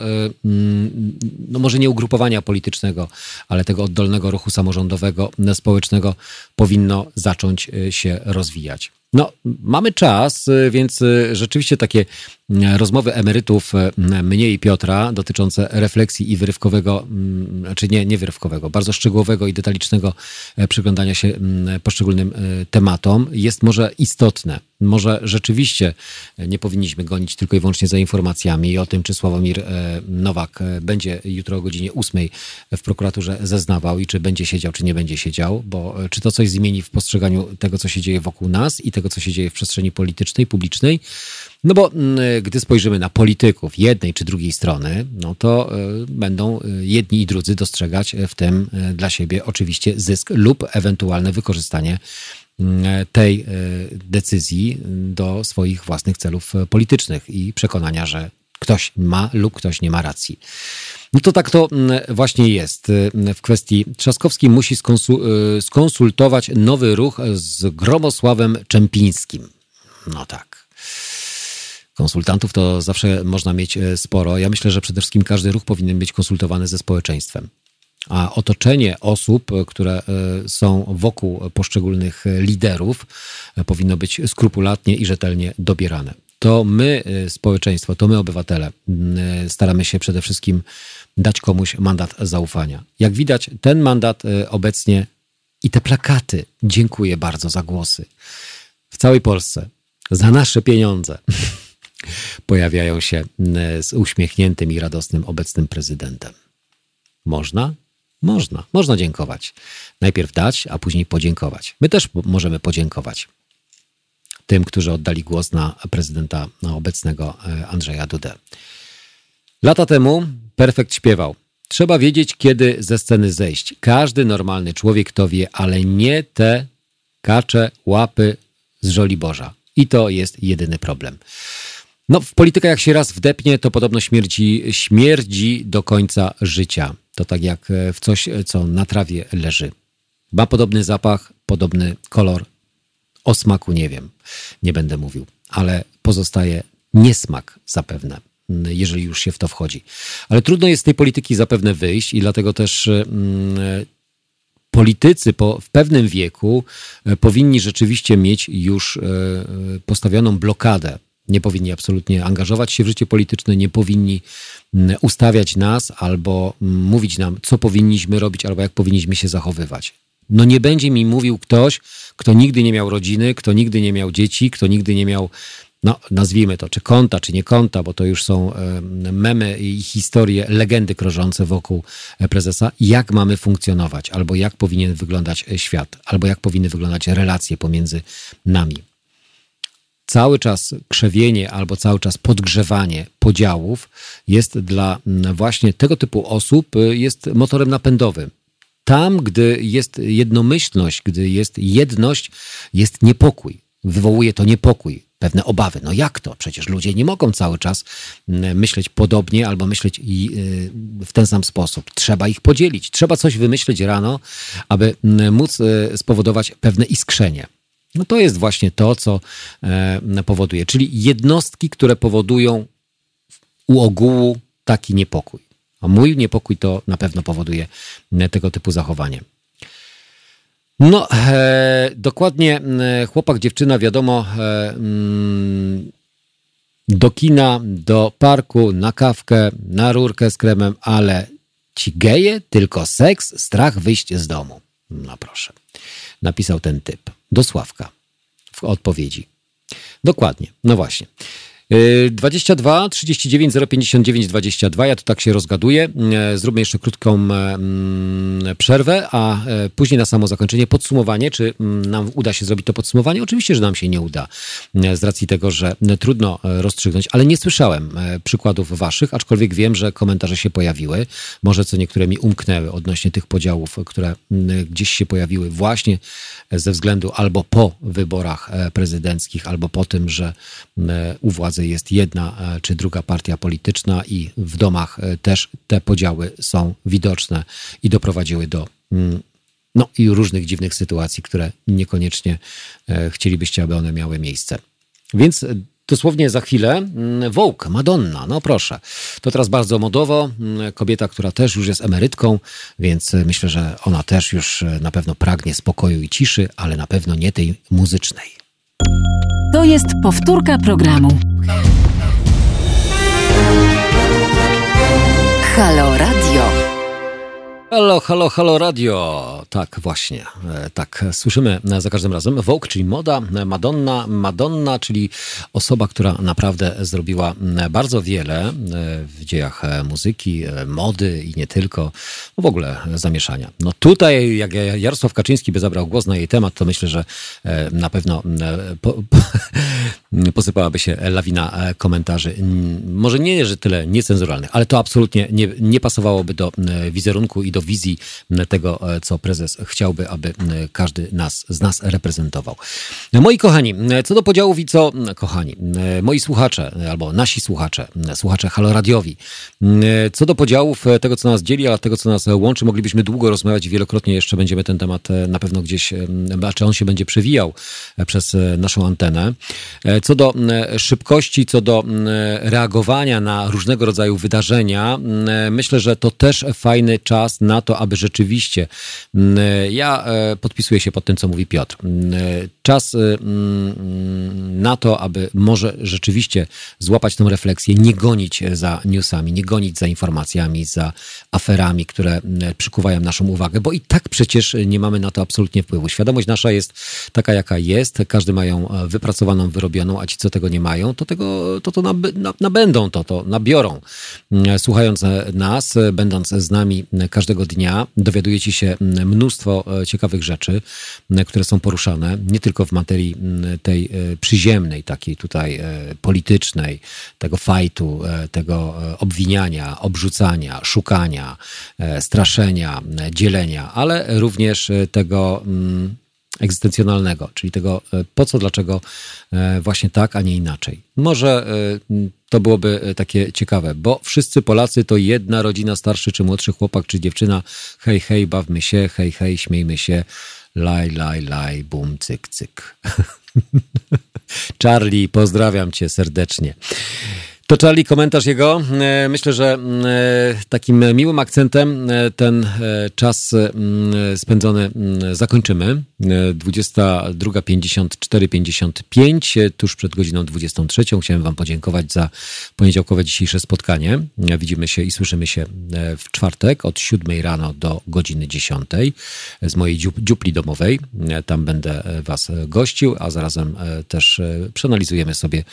Speaker 4: no może nie ugrupowania politycznego, ale tego oddolnego ruchu samorządowego, społecznego powinno zacząć y, się rozwijać. No, mamy czas, y, więc y, rzeczywiście takie rozmowy emerytów mnie i Piotra dotyczące refleksji i wyrywkowego, czy nie, nie wyrywkowego, bardzo szczegółowego i detalicznego e, przyglądania się poszczególnym e, tematom jest może istotne. Może rzeczywiście nie powinniśmy gonić tylko i wyłącznie za informacjami o tym, czy Sławomir e, Nowak będzie jutro o godzinie 8 w prokuraturze zeznawał i czy będzie siedział, czy nie będzie siedział, bo czy to coś zmieni w postrzeganiu tego, co się dzieje wokół nas i tego, co się dzieje w przestrzeni politycznej, publicznej. No bo mm, gdy spojrzymy na polityków jednej czy drugiej strony, no to e, będą e, jedni i drudzy dostrzegać w tym e, dla siebie oczywiście zysk lub ewentualne wykorzystanie mm, tej decyzji do swoich własnych celów politycznych i przekonania, że ktoś ma lub ktoś nie ma racji. No to tak to mm, właśnie jest. W kwestii Trzaskowski musi skonsultować nowy ruch z Gromosławem Czempińskim. No tak. Konsultantów to zawsze można mieć e, sporo. Ja myślę, że przede wszystkim każdy ruch powinien być konsultowany ze społeczeństwem. A otoczenie osób, które są wokół poszczególnych liderów, powinno być skrupulatnie i rzetelnie dobierane. To my, społeczeństwo, to my, obywatele, staramy się przede wszystkim dać komuś mandat zaufania. Jak widać, ten mandat obecnie i te plakaty, dziękuję bardzo za głosy, w całej Polsce, za nasze pieniądze. pojawiają się z uśmiechniętym i radosnym obecnym prezydentem. Można? Można. Można dziękować. Najpierw dać, a później podziękować. My też możemy podziękować tym, którzy oddali głos na prezydenta na obecnego e, Andrzeja Dudę. Lata temu Perfekt śpiewał. Trzeba wiedzieć, kiedy ze sceny zejść. Każdy normalny człowiek to wie, ale nie te kacze, łapy z żoli Boża. I to jest jedyny problem. No, w politykę jak się raz wdepnie, to podobno śmierdzi, śmierdzi do końca życia. To tak jak e, w coś, co na trawie leży. Ma podobny zapach, podobny kolor. O smaku nie wiem, nie będę mówił, ale pozostaje niesmak zapewne, jeżeli już się w to wchodzi. Ale trudno jest z tej polityki zapewne wyjść i dlatego też mm, politycy po, w pewnym wieku e, powinni rzeczywiście mieć już e, postawioną blokadę. Nie powinni absolutnie angażować się w życie polityczne, nie powinni mm, ustawiać nas albo mm, mówić nam, co powinniśmy robić, albo jak powinniśmy się zachowywać. No nie będzie mi mówił ktoś, kto nigdy nie miał rodziny, kto nigdy nie miał dzieci, kto nigdy nie miał no nazwijmy to, czy konta, czy nie konta, bo to już są memy i historie, legendy krążące wokół e, prezesa, jak mamy funkcjonować, albo jak powinien wyglądać e, świat, albo jak powinny wyglądać relacje pomiędzy nami. Cały czas krzewienie albo cały czas podgrzewanie podziałów jest dla właśnie tego typu osób e, jest motorem napędowym. Tam, gdy jest jednomyślność, gdy jest jedność, jest niepokój. Wywołuje to niepokój pewne obawy. No jak to? Przecież ludzie nie mogą cały czas mm, myśleć podobnie albo myśleć y, w ten sam sposób. Trzeba ich podzielić. Trzeba coś wymyślić rano, aby mm, móc y, spowodować pewne iskrzenie. No to jest właśnie to, co e, powoduje, czyli jednostki, które powodują u ogółu taki niepokój. A mój niepokój to na pewno powoduje tego typu zachowanie. No, e, dokładnie e, chłopak, dziewczyna, wiadomo, e, mm, do kina, do parku, na kawkę, na rurkę z kremem, ale ci geje, tylko seks, strach wyjść z domu. No proszę. Napisał ten typ. Do Sławka. W odpowiedzi. Dokładnie. No właśnie. 22 39 059 22. Ja tu tak się rozgaduję. E, zróbmy jeszcze krótką mm, przerwę, a e, później na samo zakończenie podsumowanie. Czy mm, nam uda się zrobić to podsumowanie? Oczywiście, że nam się nie uda, z racji tego, że trudno rozstrzygnąć, ale nie słyszałem przykładów waszych, aczkolwiek wiem, że komentarze się pojawiły. Może co niektóre mi umknęły odnośnie tych podziałów, które gdzieś się pojawiły właśnie ze względu albo po wyborach prezydenckich, albo po tym, że u władzy jest jedna e, czy druga partia polityczna i w domach e, też te podziały są widoczne i doprowadziły do mm, no i różnych dziwnych sytuacji, które niekoniecznie e, chcielibyście, aby one miały miejsce. Więc dosłownie za chwilę mm, Vogue, Madonna, no proszę. To teraz bardzo modowo. Mm, kobieta, która też już jest emerytką, więc myślę, że ona też już na pewno pragnie spokoju i ciszy, ale na pewno nie tej muzycznej.
Speaker 1: To jest powtórka programu.
Speaker 3: Halo Radio.
Speaker 4: Halo, halo, halo radio. Tak, właśnie. E, tak, słyszymy za każdym razem. Vogue, czyli moda, Madonna, Madonna, czyli osoba, która naprawdę zrobiła bardzo wiele e, w dziejach muzyki, e, mody i nie tylko, w ogóle zamieszania. No tutaj, jak Jarosław Kaczyński by zabrał głos na jej temat, to myślę, że na pewno po, po, posypałaby się lawina komentarzy. Może nie, że tyle niecenzuralnych, ale to absolutnie nie, nie pasowałoby do wizerunku i do do wizji tego, e, co prezes chciałby, aby każdy nas, z nas reprezentował. Moi kochani, co do podziałów i co, kochani, moi słuchacze, albo nasi słuchacze, słuchacze Haloradiowi, co do podziałów e, tego, co nas dzieli, a tego, co nas łączy, moglibyśmy długo rozmawiać wielokrotnie jeszcze będziemy ten temat e, na pewno gdzieś, a czy on się będzie przewijał przez naszą antenę. Co do szybkości, co do reagowania na różnego rodzaju wydarzenia, myślę, że to też fajny czas na to, aby rzeczywiście, mm, ja e, podpisuję się pod tym, co mówi Piotr, mm, czas mm, na to, aby może rzeczywiście złapać tą refleksję, nie gonić za newsami, nie gonić za informacjami, za aferami, które przykuwają naszą uwagę, bo i tak przecież nie mamy na to absolutnie wpływu. Świadomość nasza jest taka, jaka jest, każdy ma ją e, wypracowaną, wyrobioną, a ci, co tego nie mają, to tego, to, to nabędą to, to nabiorą. Słuchając nas, będąc z nami każdego dnia, dowiadujecie się mnóstwo e, ciekawych rzeczy, które są poruszane, nie tylko w materii tej e, przyziemnej, takiej tutaj politycznej, tego fajtu, tego obwiniania, obrzucania, szukania, straszenia, dzielenia, ale również tego egzystencjonalnego, czyli tego po co, dlaczego właśnie tak, a nie inaczej. Może to byłoby e, takie ciekawe, bo wszyscy Polacy to jedna rodzina, starszy czy młodszy chłopak czy dziewczyna. Hej, hej, bawmy się, hej, hej, śmiejmy się. Laj, laj, laj, bum, cyk, cyk. Charlie, pozdrawiam cię serdecznie. To Charlie, komentarz jego. E, myślę, że e, takim miłym akcentem e, ten czas spędzony zakończymy. 22.54.55, tuż przed godziną 23. Chciałem Wam podziękować za poniedziałkowe dzisiejsze spotkanie. Widzimy się i słyszymy się w czwartek od 7 rano do godziny 10 z mojej dziupli domowej. Tam będę Was gościł, a zarazem też przeanalizujemy sobie,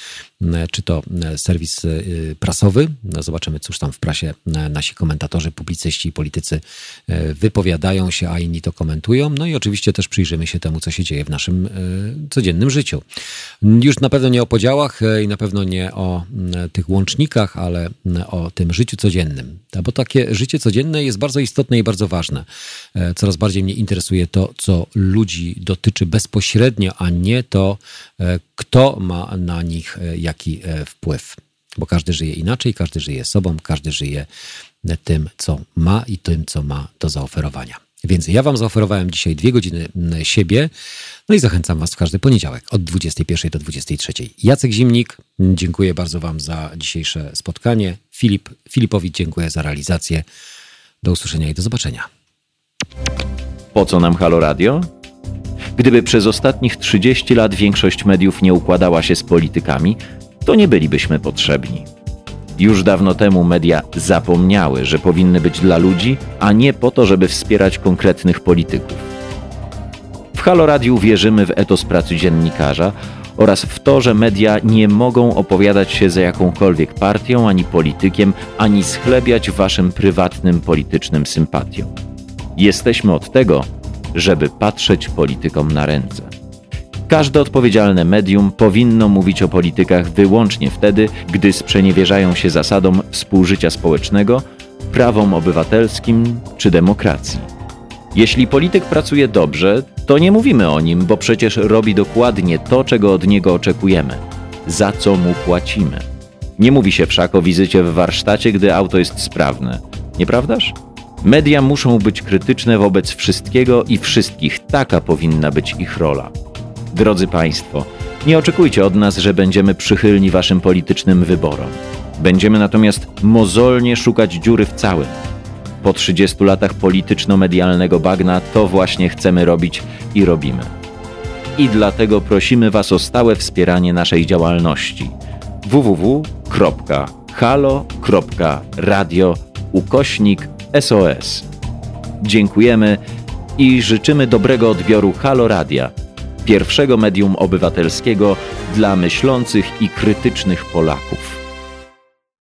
Speaker 4: czy to serwis Y, prasowy. Zobaczymy, cóż tam w prasie nasi komentatorzy, publicyści i politycy y, wypowiadają się, a inni to komentują. No i oczywiście też przyjrzymy się temu, co się dzieje w naszym y, codziennym życiu. Już na pewno nie o podziałach i na pewno nie o tych łącznikach, ale o tym życiu codziennym. Bo takie życie codzienne jest bardzo istotne i bardzo ważne. Coraz bardziej mnie interesuje to, co ludzi dotyczy bezpośrednio, a nie to, kto ma na nich jaki wpływ bo każdy żyje inaczej, każdy żyje sobą, każdy żyje tym, co ma i tym, co ma do zaoferowania. Więc ja Wam zaoferowałem dzisiaj dwie godziny siebie, no i zachęcam Was w każdy poniedziałek od 21 do 23. Jacek Zimnik, dziękuję bardzo Wam za dzisiejsze spotkanie. Filip, Filipowi dziękuję za realizację. Do usłyszenia i do zobaczenia.
Speaker 7: Po co nam Halo Radio? Gdyby przez ostatnich 30 lat większość mediów nie układała się z politykami, to nie bylibyśmy potrzebni. Już dawno temu media zapomniały, że powinny być dla ludzi, a nie po to, żeby wspierać konkretnych polityków. W Halo Radiu wierzymy w etos pracy dziennikarza oraz w to, że media nie mogą opowiadać się za jakąkolwiek partią ani politykiem, ani schlebiać waszym prywatnym politycznym sympatiom. Jesteśmy od tego, żeby patrzeć politykom na ręce. Każde odpowiedzialne medium powinno mówić o politykach wyłącznie wtedy, gdy sprzeniewierzają się zasadom współżycia społecznego, prawom obywatelskim czy demokracji. Jeśli polityk pracuje dobrze, to nie mówimy o nim, bo przecież robi dokładnie to, czego od niego oczekujemy, za co mu płacimy. Nie mówi się wszak o wizycie w warsztacie, gdy auto jest sprawne, nieprawdaż? Media muszą być krytyczne wobec wszystkiego i wszystkich, taka powinna być ich rola. Drodzy Państwo, nie oczekujcie od nas, że będziemy przychylni Waszym politycznym wyborom. Będziemy natomiast mozolnie szukać dziury w całym. Po 30 latach polityczno-medialnego bagna to właśnie chcemy robić i robimy. I dlatego prosimy Was o stałe wspieranie naszej działalności www.halo.radio ukośnik SOS. Dziękujemy i życzymy dobrego odbioru Halo Radia – pierwszego medium obywatelskiego dla myślących i krytycznych Polaków.